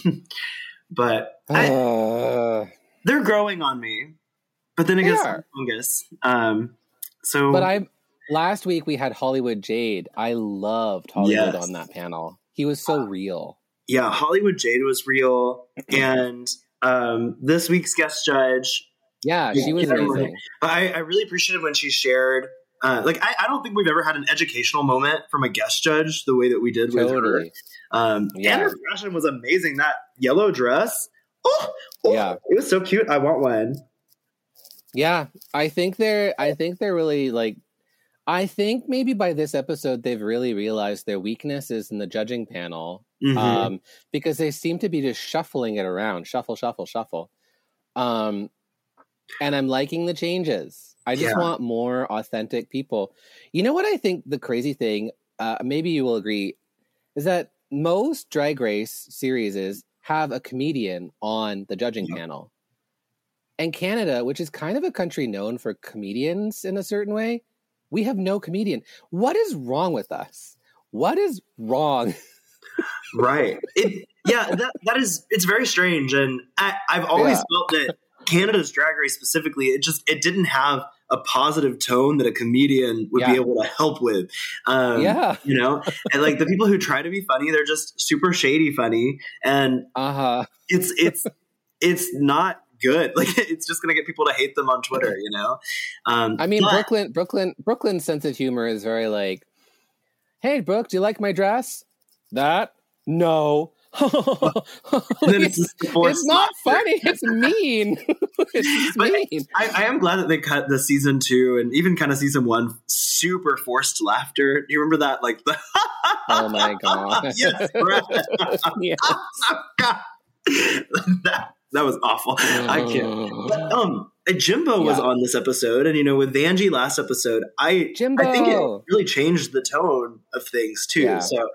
but I, Uh, they're growing on me. But then it gets are. fungus. Um, so, but I last week we had Hollywood Jade. I loved Hollywood Yes. on that panel. He was so real. yeah, Hollywood Jade was real, and um, this week's guest judge. Yeah, she was amazing. I, I really appreciated when she shared. Uh, like I, I don't think we've ever had an educational moment from a guest judge the way that we did with her. Totally. Um, Yeah. And her fashion was amazing. That yellow dress. Oh, oh, Yeah. it was so cute. I want one. Yeah, I think they're. I think they're really like. I think maybe by this episode they've really realized their weakness is in the judging panel, Mhm. um, because they seem to be just shuffling it around, shuffle, shuffle, shuffle. Um, and I'm liking the changes. I just Yeah. want more authentic people. You know what I think the crazy thing, uh, maybe you will agree, is that most Drag Race series have a comedian on the judging Yeah. panel. And Canada, which is kind of a country known for comedians in a certain way, we have no comedian. What is wrong with us? What is wrong? <laughs> Right. It, yeah, that, that is, it's very strange. And I, I've always Yeah. felt that Canada's drag race specifically, it just, it didn't have a positive tone that a comedian would be able to help with. Um, yeah. <laughs> You know, and like the people who try to be funny, they're just super shady funny. And Uh huh. it's, it's, it's not good. <laughs> Like it's just going to get people to hate them on Twitter, you know? Um, I mean, but- Brooke Lynn, Brooklyn, Brooke Lynn's sense of humor is very like, "Hey, Brooke, do you like my dress? That no." And then it's, it's, just not funny. It's mean. <laughs> it's <laughs> mean. I, I am glad that they cut the season two and even kind of season one super forced laughter. Do you remember that? Like the <laughs> Oh my god. yes, Brad. Yeah. that that was awful. I can't. But, um, Jimbo was on this episode, and you know, with Vanjie last episode, I Jimbo. I think it really changed the tone of things too. Yeah. So, uh,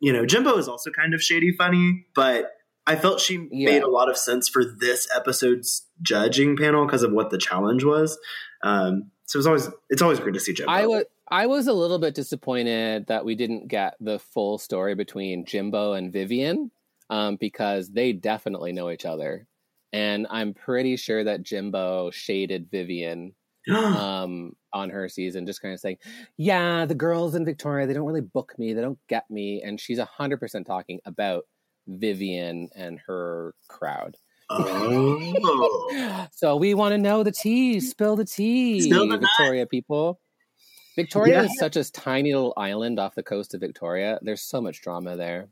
you know, Jimbo is also kind of shady funny, but I felt she Yeah. made a lot of sense for this episode's judging panel because of what the challenge was. Um, so it's always it's always great to see Jimbo. I was I was a little bit disappointed that we didn't get the full story between Jimbo and Vivian um, because they definitely know each other, and I'm pretty sure that Jimbo shaded Vivian <gasps> um, on her season, just kind of saying, "Yeah, the girls in Victoria, they don't really book me, they don't get me," and she's hundred percent talking about Vivian and her crowd. oh. <laughs> So we want to know the tea. Spill the tea, Spill the. Victoria people. Victoria Yeah. is such a tiny little island off the coast of Victoria. There's so much drama there.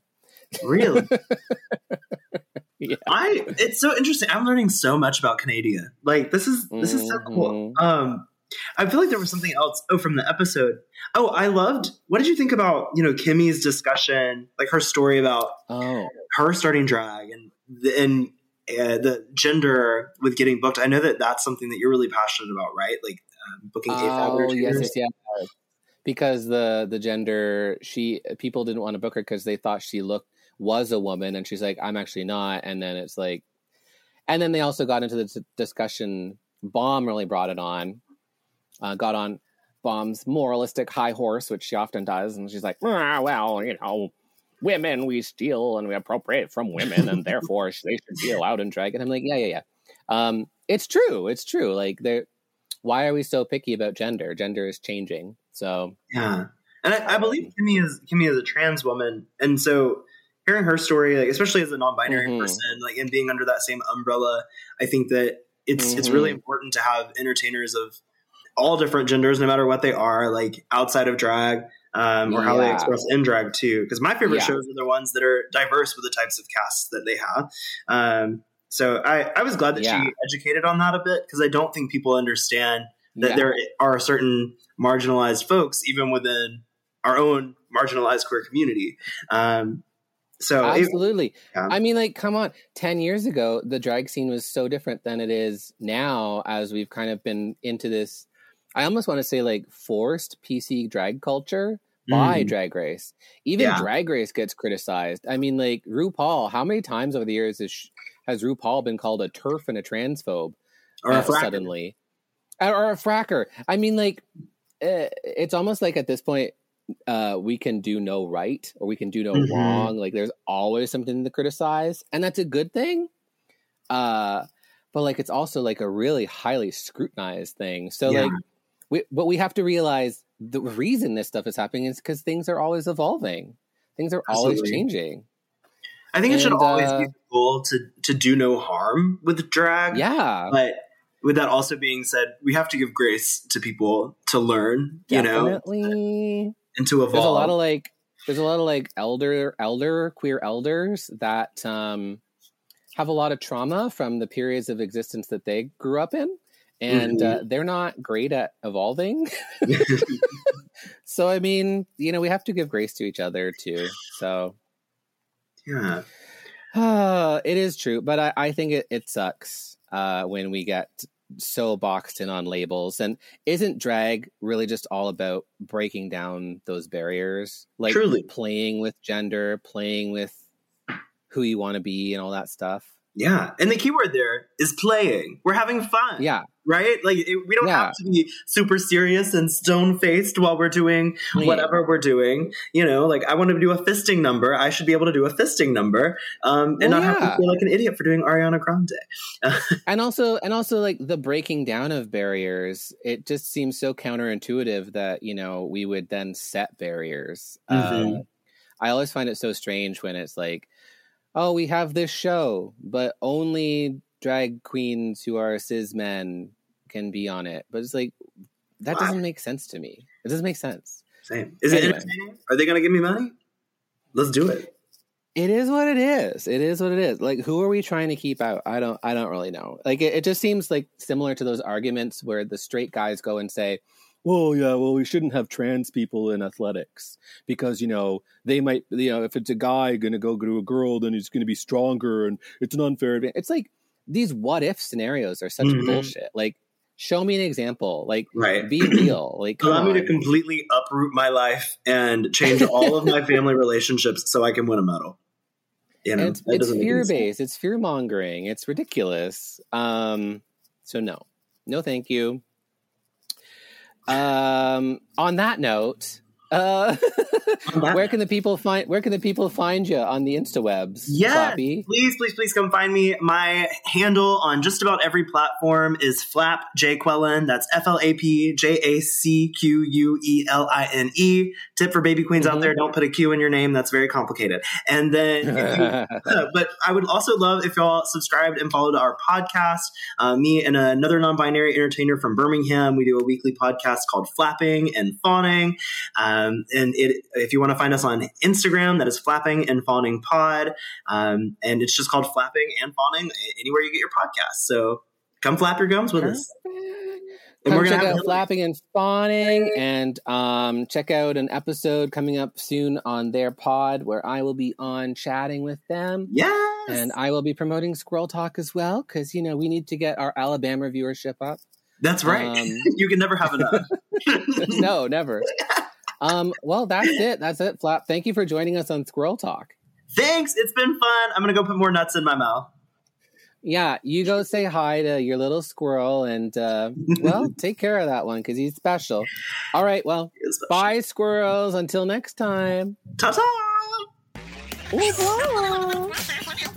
Really? <laughs> <laughs> Yeah. I it's so interesting. I'm learning so much about Canada. Like this is this is so cool. Mhm. Um I feel like there was something else. Oh, from the episode. Oh, I loved. What did you think about you know Kimmy's discussion, like her story about Oh, her starting drag and the, and uh, the gender with getting booked? I know that that's something that you're really passionate about, right? Like um, booking AFAB oh yes, yes, yes. Because the the gender, she people didn't want to book her because they thought she looked was a woman, and she's like, I'm actually not. And then it's like, and then they also got into the discussion. Bomb really brought it on. Uh, got on Bomb's moralistic high horse, which she often does, and she's like, "Ah, well, you know, women we steal and we appropriate from women, and <laughs> therefore they should be allowed in drag. And I'm like, yeah, yeah, yeah. Um, it's true. It's true. Like, there. Why are we so picky about gender? Gender is changing. So Yeah, and I, I believe Kimmy is Kimmy is a trans woman, and so hearing her story, like especially as a non-binary Mhm. person, like and being under that same umbrella, I think that it's it's really Mhm. important to have entertainers of all different genders, no matter what they are, like outside of drag. Um, or how they express in drag too, because my favorite Yeah. shows are the ones that are diverse with the types of casts that they have. Um, so I, I was glad that Yeah. she educated on that a bit because I don't think people understand that yeah. there are certain marginalized folks even within our own marginalized queer community. Um, so it- Absolutely. Yeah. I mean, like, come on. 10 years ago, the drag scene was so different than it is now, as we've kind of been into this. I almost want to say, like, forced PC drag culture by Mm. Drag Race. Even Yeah. Drag Race gets criticized. I mean, like, RuPaul, how many times over the years is, sh- has RuPaul been called a TERF and a transphobe? or a uh, fracker. suddenly, or, a fracker. I mean, like uh, it's almost like at this point uh, we can do no right or we can do no Mhm. wrong. Like there's always something to criticize, and that's a good thing. Uh, but like it's also like a really highly scrutinized thing. So Yeah. like, we, but we have to realize the reason this stuff is happening is because things are always evolving. Things are always changing. I think it should always uh, be the goal to to do no harm with drag. Yeah, But with that also being said, we have to give grace to people to learn, you know, definitely. And to evolve. there's a lot of like there's a lot of like elder elder queer elders that um have a lot of trauma from the periods of existence that they grew up in and uh, they're not great at evolving <laughs> so i mean you know we have to give grace to each other too so yeah. <sighs> it is true, but I, I think it, it sucks uh, when we get so boxed in on labels. And isn't drag really just all about breaking down those barriers? Like Truly. playing with gender, playing with who you want to be and all that stuff. Yeah. And the keyword there is playing. We're having fun. Yeah. Right? Like, it, we don't Yeah. have to be super serious and stone faced while we're doing Yeah. whatever we're doing. You know, like, I want to do a fisting number. I should be able to do a fisting number um, and Well, not have to feel like an idiot for doing Ariana Grande. <laughs> and also and also like the breaking down of barriers it just seems so counterintuitive that you know we would then set barriers Mhm. um, i always find it so strange when it's like oh we have this show but only drag queens who are cis men can be on it but it's like that Why? doesn't make sense to me it doesn't make sense Same. Is it Anyway. entertaining? Are they going to give me money? Let's do it. It is what it is. It is what it is. Like, who are we trying to keep out? I don't. I don't really know. Like, it, it just seems like similar to those arguments where the straight guys go and say, "Well, yeah, well, we shouldn't have trans people in athletics because you know they might, you know, if it's a guy going to go to a girl, then he's going to be stronger, and it's an unfair advantage." It's like these what if scenarios are such Mhm. bullshit. Like, show me an example. Like, Right. be <clears throat> real. Like, Allow me to completely uproot my life and change all of my <laughs> family relationships so I can win a medal. You know, it's it's doesn't make any fear sense. based. It's fear mongering. It's ridiculous. Um, so no, no, thank you. Um, on that note, uh, On <laughs> where can the people find where can the people find you on the instawebs? Flappy? please, please, please come find me. My handle on just about every platform is Flap Jacqueline. That's F L A P J A C Q U E L I N E. Tip for baby queens out Mhm. there: don't put a Q in your name. That's very complicated. And then, you- <laughs> <laughs> but I would also love if y'all subscribed and followed our podcast. Uh, me and another non-binary entertainer from Birmingham, we do a weekly podcast called Flapping and Fawning. Um, and it, if you want to find us on Instagram, that is Flapping and Fawning Pod. Um, and it's just called Flapping and Fawning anywhere you get your podcast. So come flap your gums with us. And Come we're check have out flapping and fawning, and um, check out an episode coming up soon on their pod where I will be on chatting with them. Yes. And I will be promoting Squirrel Talk as well because you know we need to get our Alabama viewership up. That's right. Um, <laughs> you can never have enough. <laughs> no, never. <laughs> Um, well, that's it. That's it, Flap. Thank you for joining us on Squirrel Talk. Thanks. It's been fun. I'm going to go put more nuts in my mouth. Yeah, you go say hi to your little squirrel and, uh, well, <laughs> take care of that one because he's special. All right, well, It's- bye, squirrels. Until next time. Ta-ta. Ooh, bye.